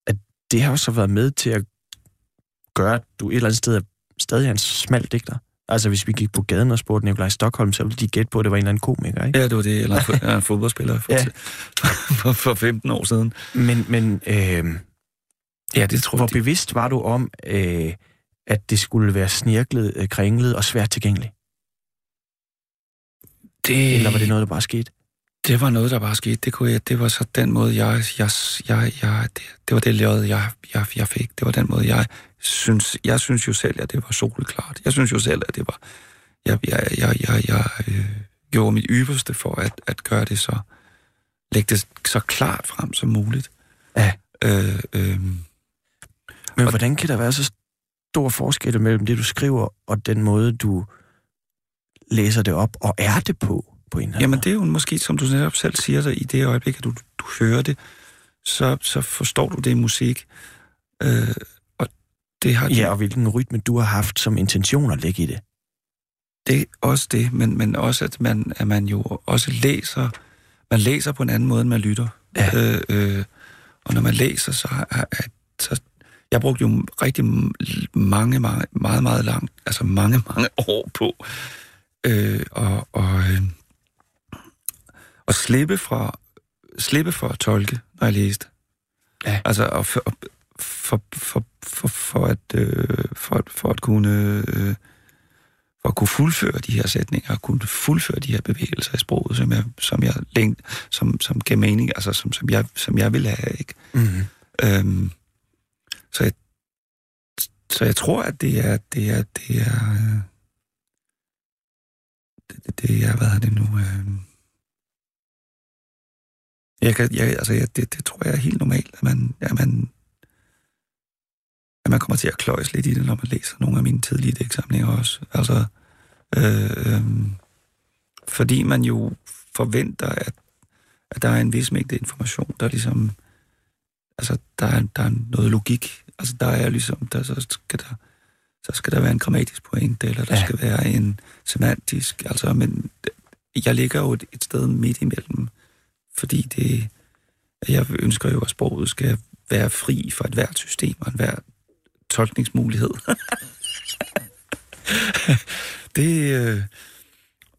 at det har også været med til at gøre, at du et eller andet sted er stadig er en smal digter? Altså, hvis vi gik på gaden og spurgte Nikolaj Stockholm, så ville de gætte på, at det var en eller anden komiker, ikke? ja, det var det. Eller en, fo- en fodboldspiller for, Ja. for, for 15 år siden. Men, men øh, Ja, det tror hvor jeg. bevidst var du om, øh, at det skulle være snirklet, øh, kringlet og svært tilgængeligt? Det, Eller var det noget, der bare skete? Det var noget, der bare skete. Det, kunne jeg, det var så den måde, jeg... jeg, jeg, jeg det, det var det lod, jeg, jeg, jeg fik. Det var den måde, jeg synes... Jeg synes jo selv, at det var soleklart. Jeg synes jo selv, at det var... Jeg, jeg, jeg, jeg, jeg øh, gjorde mit ypperste for at, at gøre det så... Lægge det så klart frem som muligt. Ja. Øh, øh, Men Og- hvordan kan der være så stor forskel mellem det, du skriver, og den måde, du læser det op, og er det på, på en eller anden Jamen det er jo måske, som du netop selv siger det, i det øjeblik, at du, du hører det, så, så forstår du det musik. Øh, og det har Ja, og hvilken rytme du har haft som intention at lægge i det. det er også det, men, men også at man, at man jo også læser, man læser på en anden måde, end man lytter. Ja. Øh, øh, og når man læser, så, er, er, så jeg brugte jo rigtig mange, mange, meget, meget langt, altså mange, mange år på øh, og, og, øh, og slippe fra slippe for at tolke, når jeg læste. Ja. Altså og for, for, for, for, for, at, øh, for, at, for at kunne øh, for at kunne fuldføre de her sætninger, og kunne fuldføre de her bevægelser i sproget, som jeg, som jeg længte, som, som gav mening, altså som, som, jeg, som jeg ville have, ikke? Mm-hmm. Øhm, så, jeg, så jeg tror, at det er, det er, det er, øh, det, det er, hvad er det nu? Øh, jeg kan, jeg, altså, jeg, det, det tror jeg er helt normalt, at man, at man, at man kommer til at kløjes lidt i det, når man læser nogle af mine tidlige digtsamlinger også. Altså, øh, øh, fordi man jo forventer, at, at der er en vis mængde information, der ligesom altså, der er, der er noget logik. Altså, der er ligesom, der, så, skal der, så skal der være en grammatisk pointe, eller der ja. skal være en semantisk, altså, men jeg ligger jo et, et sted midt imellem, fordi det, Jeg ønsker jo, at sproget skal være fri for et hvert system og et hvert tolkningsmulighed. det, øh,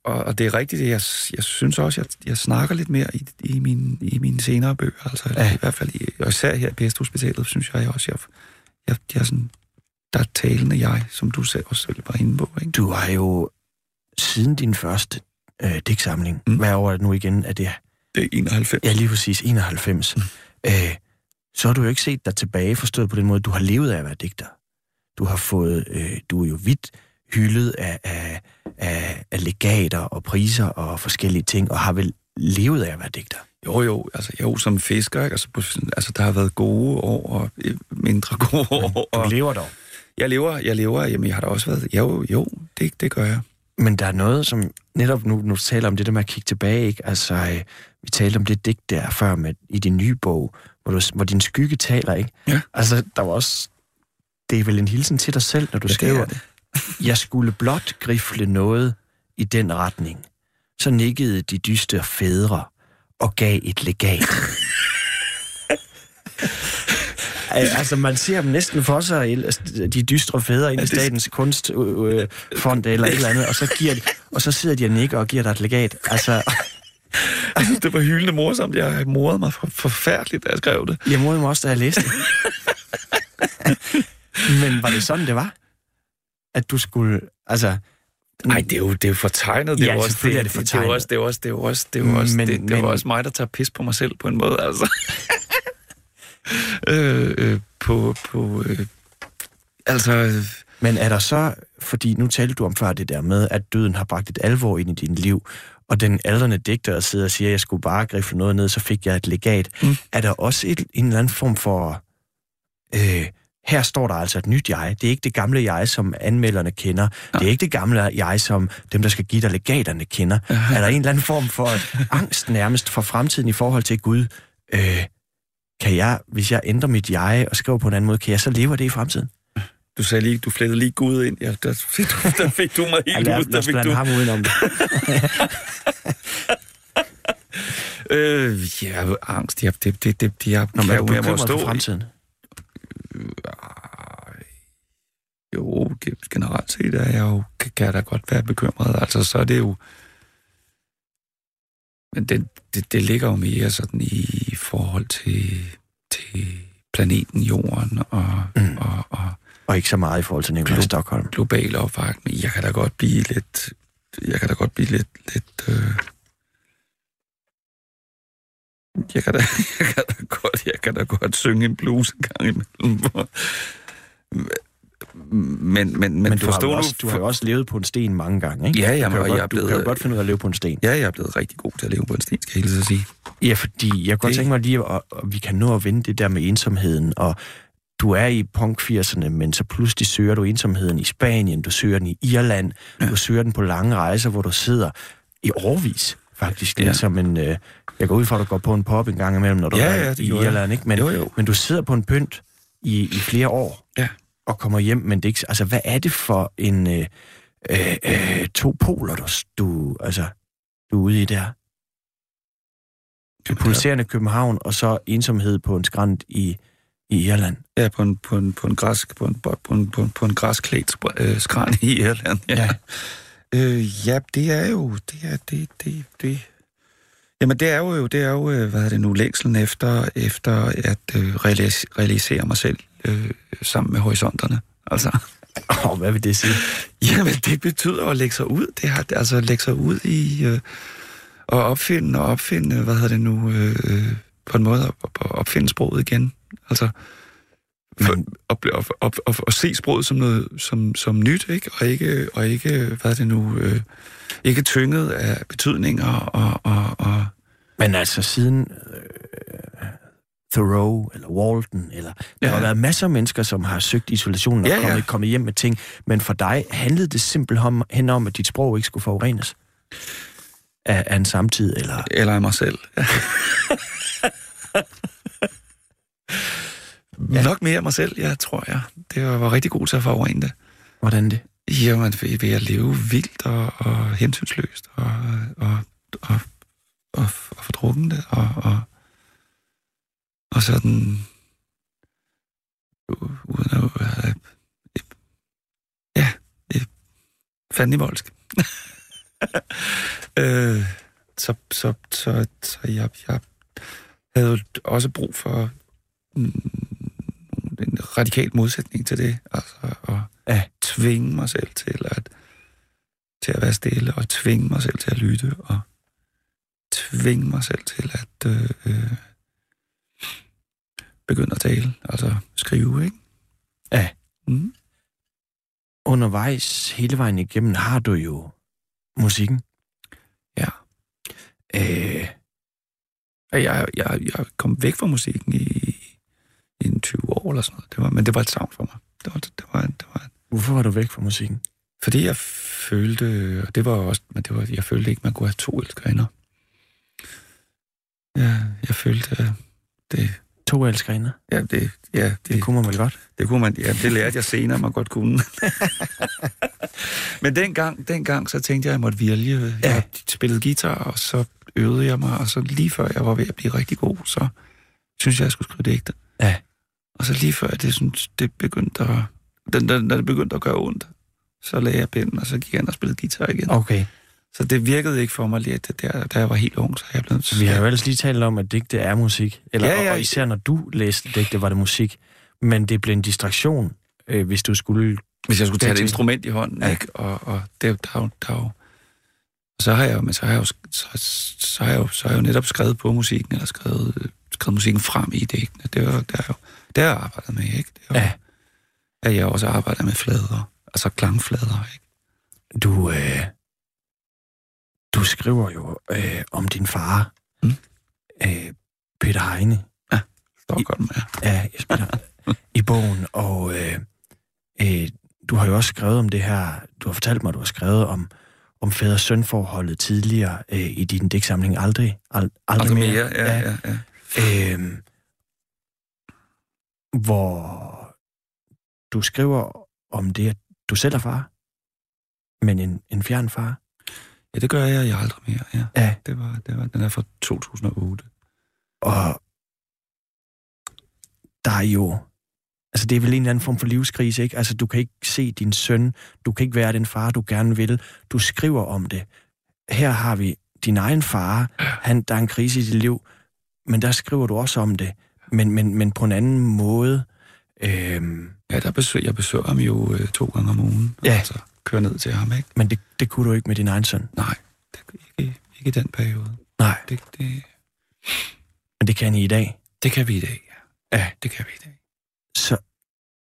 og, og det er rigtigt, jeg, jeg synes også, jeg, jeg snakker lidt mere i, i, mine, i mine senere bøger. Altså, ja. i hvert fald, i, og især her i Pest-hospitalet, synes jeg også, jeg, jeg, jeg er sådan, der er talende jeg, som du selv også selv var inde på. Ikke? Du har jo siden din første øh, digtsamling, mm. hvad år er det nu igen? Er det, det er 91. Ja, lige præcis, 91. Mm. Øh, så har du jo ikke set dig tilbage, forstået på den måde, du har levet af at være digter. Du har fået, øh, du er jo vidt hyldet af, af, af, af legater og priser og forskellige ting, og har vel levet af at være digter. Jo, jo, altså jo, som fisker, ikke? Altså, altså der har været gode år og mindre gode år. Du lever dog. Jeg lever, jeg lever, jamen jeg har da også været, jo, jo, det, det gør jeg. Men der er noget, som netop nu, nu taler om det der med at kigge tilbage, ikke? Altså, øh, vi talte om det digt der før med, i din nye bog, hvor, du, hvor din skygge taler, ikke? Ja. Altså, der var også... Det er vel en hilsen til dig selv, når du ja, skriver, det det. jeg skulle blot grifle noget i den retning. Så nikkede de dyste fædre og gav et legat. altså, man ser dem næsten for sig, altså, de dystre fædre ind i statens kunstfond eller et eller andet, og så, giver de, og så sidder de og nikker og giver dig et legat. Altså... Altså, det var hyldende morsomt. Jeg morede mig for, forfærdeligt, da jeg skrev det. Jeg morede mig også, da jeg læste det. Men var det sådan, det var? At du skulle... Altså, Nej, det er jo, det er fortegnet. Det ja, er også det, er det fortegnet. Det er også, det er også, det er også, det er også, det, det var også mig, der tager pis på mig selv på en måde, altså. Øh, øh, på, på øh, altså... Men er der så, fordi nu talte du om før det der med, at døden har bragt et alvor ind i dit liv, og den aldrende digter sidder og siger, at jeg skulle bare grifle noget ned, så fik jeg et legat. Mm. Er der også et, en eller anden form for... Øh, her står der altså et nyt jeg. Det er ikke det gamle jeg, som anmelderne kender. Ja. Det er ikke det gamle jeg, som dem, der skal give dig legaterne, kender. Ja. Er der en eller anden form for angst nærmest for fremtiden i forhold til Gud? Øh, kan jeg, hvis jeg ændrer mit jeg og skriver på en anden måde, kan jeg så leve det i fremtiden? Du sagde lige, du flettede lige Gud ind. Ja, der, fik du, der fik du mig helt ja, ud. Der fik du... ham udenom det. øh, ja, angst. Ja, det, det, det, det, jeg Nå, men er du bekymret for fremtiden? Jo, generelt set er jeg jo, kan jeg da godt være bekymret. Altså, så er det jo... Men det, det, det ligger jo mere sådan i forhold til, til planeten Jorden og, mm. og, og, og ikke så meget i forhold til Nikolaj Stockholm. Global opvarmning. Jeg kan da godt blive lidt... Jeg kan da godt blive lidt... lidt øh, jeg kan, da, jeg, kan da godt, jeg kan da godt synge en blues en gang imellem. Men, men, men, men du, har du, også, du har også levet på en sten mange gange, ikke? Ja, jamen, du, kan jeg godt, er blevet, du kan jo godt finde ud af at leve på en sten. Ja, jeg er blevet rigtig god til at leve på en sten, skal jeg helt sige. Ja, fordi jeg kunne det... tænke mig lige, at, at vi kan nå at vende det der med ensomheden, og du er i punk 80'erne, men så pludselig søger du ensomheden i Spanien, du søger den i Irland, ja. du søger den på lange rejser, hvor du sidder i årvis faktisk. Det er som en... Øh, jeg går ud fra, at du går på en pop en gang imellem, når du ja, er ja, i Irland, ikke? Men, jo, jo. men du sidder på en pynt i, i flere år. Og kommer hjem, men det er ikke, altså, hvad er det for en øh, øh, øh, to poler, du, du, altså, du er ude i der? Det pulserende København, og så ensomhed på en skrant i, i Irland. Ja, på en, på en, på en, græs, på en, på en, på en, på en græsklædt øh, skrant i Irland. Ja. ja. Øh, ja, det er jo, det er, det, det, det, Jamen det er jo, det er jo øh, hvad er det nu, længselen efter, efter at øh, realisere mig selv øh, sammen med horisonterne. Altså. Og hvad vil det sige? Jamen, det betyder at lægge sig ud. Det har, altså lægge sig ud i øh, at opfinde og opfinde, hvad hedder det nu, øh, på en måde at, at opfinde sproget igen. Altså, for, at, at, at, at, at, se sproget som noget som, som nyt, ikke? Og ikke, og ikke hvad er det nu, øh, ikke tynget af betydninger og, og, og men altså siden øh, Thoreau eller Walton, eller der ja. har været masser af mennesker, som har søgt isolation og ja, kommet, ja. kommet hjem med ting, men for dig handlede det simpelthen om, at dit sprog ikke skulle forurenes af, af en samtid, eller... Eller af mig selv. ja. Nok mere af mig selv, jeg tror jeg. Det var, var rigtig god til at forurene det. Hvordan det? Jamen, ved, ved at leve vildt og, og hensynsløst og, og, og, og, og fordrukken det og, og sådan... u- Uden at... Uh, ja, øh, fandme voldsk. øh, så, så, så, så jeg, jeg havde jo også brug for mm, en radikal modsætning til det. Altså at Ja. tvinge mig selv til at, til at være stille, og tvinge mig selv til at lytte, og tvinge mig selv til at øh, øh, begynde at tale, altså skrive, ikke? Ja. Mm. Undervejs hele vejen igennem har du jo musikken. Ja. Øh, Jeg, jeg, jeg, kom væk fra musikken i, i en 20 år eller sådan noget. Det var, men det var et savn for mig. Det var, det var, det var, hvorfor var du væk fra musikken? fordi jeg følte, og det var også, men det var, jeg følte ikke, man kunne have to elskerinder. Ja, jeg følte, øh, det, To elskerinder. ja, det, ja, det, Det kunne man vel godt. Det kunne man, ja, det lærte jeg senere, man godt kunne. Men dengang, dengang, så tænkte jeg, at jeg måtte vælge. Jeg spillede guitar, og så øvede jeg mig, og så lige før jeg var ved at blive rigtig god, så synes jeg, jeg skulle skrive digte. Ja. Og så lige før det, synes, det begyndte at, den, den, da det begyndte at gøre ondt, så lagde jeg pinden, og så gik jeg ind og spillede guitar igen. Okay. Så det virkede ikke for mig lige, at det der, da jeg var helt ung, så jeg blevet... Så vi har jo ellers lige talt om, at digte er musik. Eller, Ja, ja. Og især når du læste digte, var det musik. Men det blev en distraktion, øh, hvis du skulle... Hvis jeg skulle tage et instrument i hånden, Ja. ikke? Og, og det, der, er jo- der, er jo- og så har jeg jo, men så har jeg jo, så, så har jeg jo, så har jeg jo netop skrevet på musikken, eller skrevet, skrevet musikken frem i. Det jo, det er jo, det har jeg arbejdet med, ikke? Det er jo, Ja. At jeg også arbejder med flader, altså klangflader, ikke? Du, øh, du skriver jo øh, om din far, Mm. øh, Peter Heine, ja. ja, Jesper, i bogen, og øh, øh, du har jo også skrevet om det her, du har fortalt mig, du har skrevet om, om fædre-søn-forholdet tidligere øh, i din digtsamling Aldrig, ald, aldrig, Aldrig mere, ja, ja, ja. øh, hvor du skriver om det, at du selv er far, men en, en fjern far. Ja, det gør jeg, jeg aldrig mere, ja. Ja. Det var, det var, den er fra 2008. Og der er jo... Altså, det er vel en eller anden form for livskrise, ikke? Altså, du kan ikke se din søn, du kan ikke være den far, du gerne vil. Du skriver om det. Her har vi din egen far, han, der er en krise i dit liv, men der skriver du også om det, men, men, men på en anden måde. Øhm, Ja, der besøg, jeg besøger ham jo øh, to gange om ugen. Ja. Altså, kører ned til ham, ikke? men det, det kunne du ikke med din egen søn. Nej, det, ikke, ikke i den periode. Nej, Det, det, men det kan I i dag. det kan vi i dag, ja. Ja. Det kan vi i dag. Så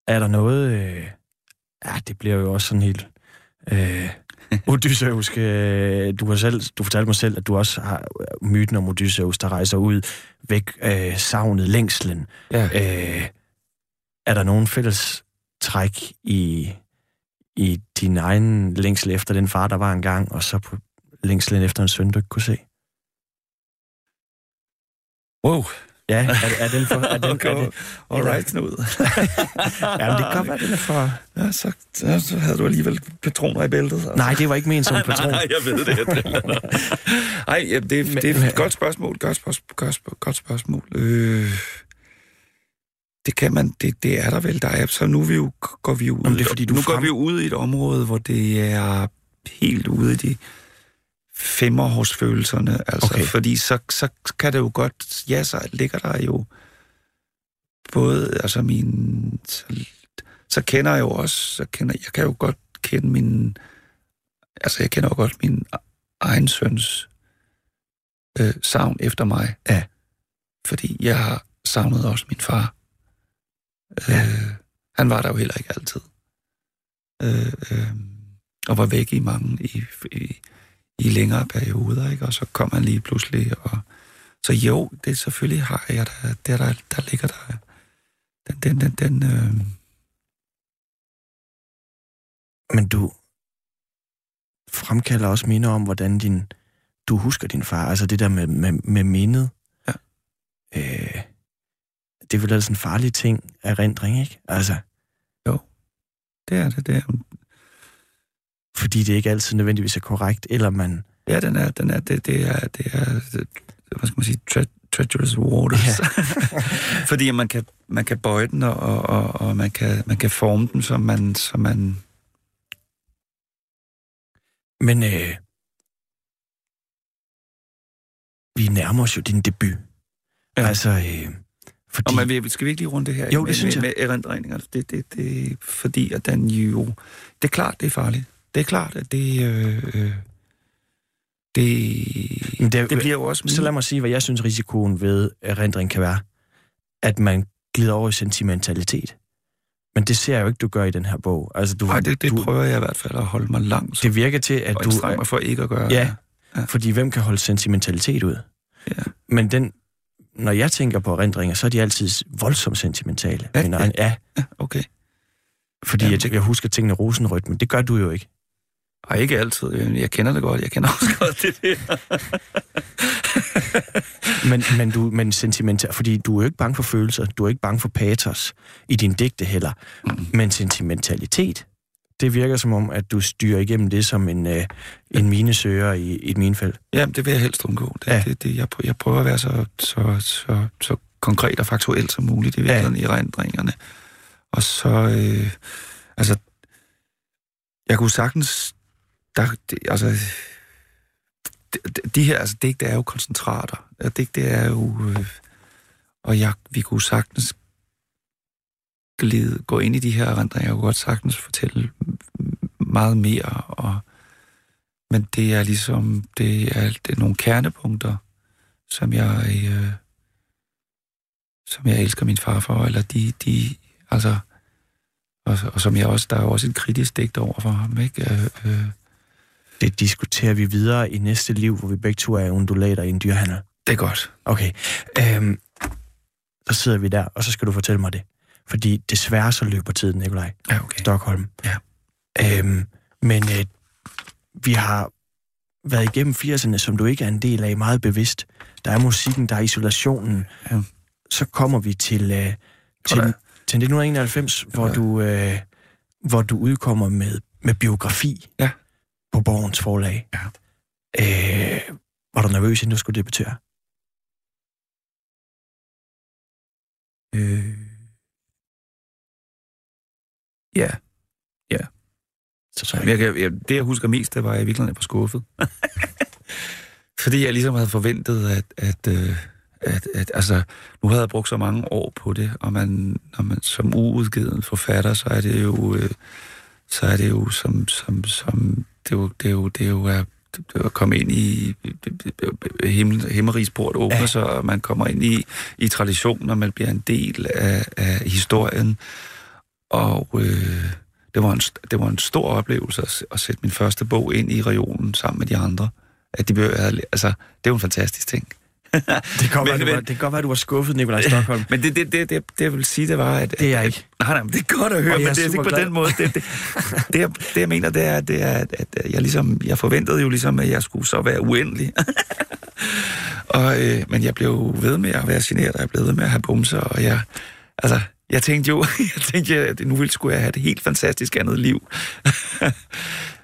er der noget... Øh, ja, det bliver jo også sådan helt... Øh, Odysseus, øh, du, har selv, du fortalte mig selv, at du også har øh, myten om Odysseus, der rejser ud, væk øh, savnet, længslen. Ja. Øh, er der nogen fælles træk i, i din egen længsel efter den far, der var engang, og så på længslen efter en søn, du ikke kunne se? Wow. Ja, er, er den for... Er den, Okay. er det, All right, Knud. ja, men det kan godt være, den er for... Ja, så, så, så havde du alligevel patroner i bæltet. Altså. Nej, det var ikke ment som patron. Nej, jeg ved det. Jeg driller dig. Ej, ja, det, det er et godt spørgsmål. Godt, spørgsmål, godt, spørgsmål, godt spørgsmål. Øh, det kan man, det, det er der vel. Der er, så nu vi jo, går vi ud, Jamen, det er, fordi du nu går frem- vi jo ud i et område, hvor det er helt ude i de femmerårsfølelserne. Altså, okay. Fordi så, så kan det jo godt, ja, så ligger der jo både, altså min, så, så kender jeg jo også, så kender, jeg kan jo godt kende min, altså jeg kender jo godt min egen søns øh, savn efter mig. Ja. Fordi jeg har savnet også min far. Ja. Øh, han var der jo heller ikke altid. Øh, øh, og var væk i mange, i, i, i længere perioder, ikke? Og så kom han lige pludselig, og så jo, det selvfølgelig har jeg der, der, der, der ligger der, den, den, den, den øh, Men du fremkalder også minder om, hvordan din, du husker din far. Altså det der med, med, med mindet. Ja. Øh, det er vel altså en farlig ting af rendring, ikke? Altså, det er det, det er, fordi det ikke altid nødvendigvis er korrekt, eller man... Ja, den er, den er, det, det er, det er, det, hvad skal man sige, tra- treacherous waters. Ja. Fordi man kan, man kan bøje den, og, og, og man, kan, man kan forme den, som man... Som man Men øh, vi nærmer os jo din debut. Ja. Altså, øh, fordi... Og man, skal vi ikke lige runde det her Jo, med, det synes med, jeg. med erindringer? Det, det, det, fordi at den jo... Det er klart, det er farligt. Det er klart, at det... Øh, øh, det, Men det, det bliver jo også... Så lad mig sige, hvad jeg synes risikoen ved erindring kan være. At man glider over i sentimentalitet. Men det ser jeg jo ikke, du gør i den her bog. Altså, du, Nej, det, det du, prøver jeg i hvert fald at holde mig langt. Det virker til, at og du... anstrenge mig for ikke at gøre. Ja, Ja. fordi hvem kan holde sentimentalitet ud? Ja. Men den, når jeg tænker på erindringer, så er de altid voldsomt sentimentale. Ja, Men, ja. ja, ja okay. fordi Jamen, jeg, jeg husker tingene rosenrødt, men det gør du jo ikke. Og ikke altid. Jeg jeg kender det godt. Jeg kender også godt det der. Men, men, du, men sentimental, fordi du er jo ikke bange for følelser, du er ikke bange for patos i din digte heller. Mm. Men sentimentalitet, det virker som om, at du styrer igennem det som en, øh, en minesøger i, i et minefelt. Jamen, det vil jeg helst undgå. Det, Ja. ja. det, det, jeg, prøver, jeg prøver at være så, så, så, så konkret og faktuel som muligt i virkeligheden ja. i erindringerne. Og så, øh, altså, jeg kunne sagtens, der, det, altså, de, de her, altså, digte er jo koncentrater. Ja, Digte er jo, øh, og jeg, vi kunne sagtens glide, gå ind i de her erindringer. Jeg kunne godt sagtens fortælle meget mere, og men det er ligesom, det er, det er nogle kernepunkter, som jeg, øh, som jeg elsker min far for, eller de, de altså, og, og som jeg også, der er jo også et kritisk digt over for ham, ikke? Øh, øh, Det diskuterer vi videre i næste liv, hvor vi begge to er undulater i en dyrhandel. det er godt. Okay, øhm, så sidder vi der, og så skal du fortælle mig det. Fordi desværre så løber tiden, Nikolaj. Ja, okay. Stockholm. Ja. Øhm, men øh, vi har været igennem 80'erne, som du ikke er en del af, meget bevidst. Der er musikken, der er isolationen. Ja. Så kommer vi til, øh, til, der- til 1991, hvor, Ja. du, øh, hvor du udkommer med, med biografi Ja. på Borgens forlag. Ja. Øh, var du nervøs, inden du skulle debutere? Øh, ja. Så, så jeg, kan- jeg, det, jeg husker mest, det var, at jeg virkelig var skuffet. Fordi jeg ligesom havde forventet, at, at, øh, at, at altså, nu havde jeg brugt så mange år på det, og man, når man som uudgivet forfatter, så er det jo, øh, så er det jo som, som, som det er jo, det er jo, det er jo at, er at komme ind i himmel, himmelrigsport åbner Ja. sig, og man kommer ind i, i tradition, og man bliver en del af, af historien. Og øh, det, var en, det var en stor oplevelse at, at sætte min første bog ind i regionen sammen med de andre. At de blev, altså, det er jo en fantastisk ting. Det kan Men- være, du var, men- det kan godt være, du var skuffet, Nikolaj Stockholm. Men det, det, det, det, det jeg vil sige, det var, at... Det er jeg ikke. Nej, nej, men det er godt at høre, men det er ikke på superglad. den måde. Det, det, det, jeg, det, jeg mener, det er, det er at, at jeg, ligesom, jeg forventede jo ligesom, at jeg skulle så være uendelig. og, øh, men jeg blev ved med at være generet, og jeg blev ved med at have bumser, og jeg... Altså, jeg tænkte jo, jeg tænkte, at nu ville skulle jeg have et helt fantastisk andet liv.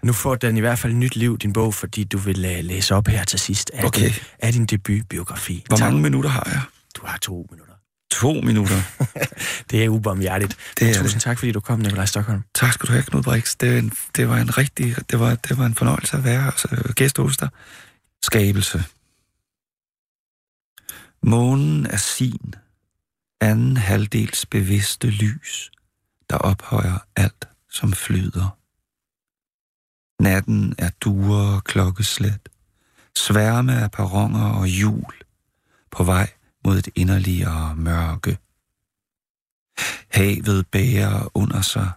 Nu får den i hvert fald nyt liv, din bog, fordi du vil uh, læse op her til sidst af, Okay. din, af din debutbiografi. Hvor Tak. mange minutter har jeg? Du har to minutter. To minutter. Det er ubarmhjertigt. Det er Tusind det. tak, fordi du kom, Nikolaj Stockholm. Tak skal du have, Knud Brix. Det, var en, det var en rigtig, det var, det var en fornøjelse at være altså, gæst hos dig. Skabelse. Månen er sin, anden halvdels bevidste lys, der ophøjer alt, som flyder. Natten er duer og klokkeslæt, sværme af perronger og jul, på vej mod et inderligere mørke. Havet bærer under sig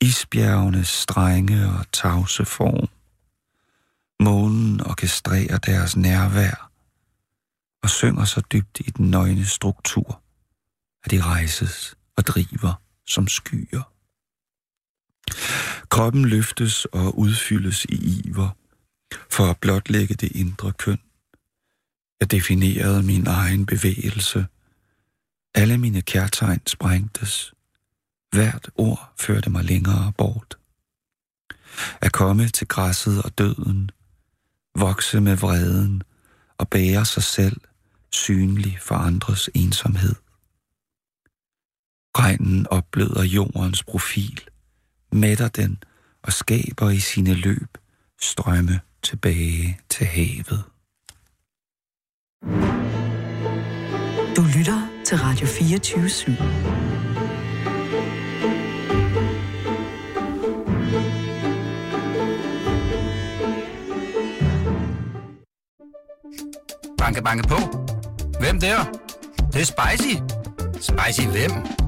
isbjergenes strenge og tavse form. Månen orkestrerer deres nærvær og synger så dybt i den nøgne struktur, at de rejses og driver som skyer. Kroppen løftes og udfyldes i iver for at blotlægge det indre køn. Jeg definerede min egen bevægelse. Alle mine kærtegn sprængtes. Hvert ord førte mig længere bort. At komme til græsset og døden, vokse med vreden og bære sig selv synlig for andres ensomhed. Regnen opbløder jordens profil, mætter den og skaber i sine løb strømme tilbage til havet. Du lytter til Radio 24 /7. Banke, banke på. Hvem der? Det, er? det er spicy. Spicy hvem?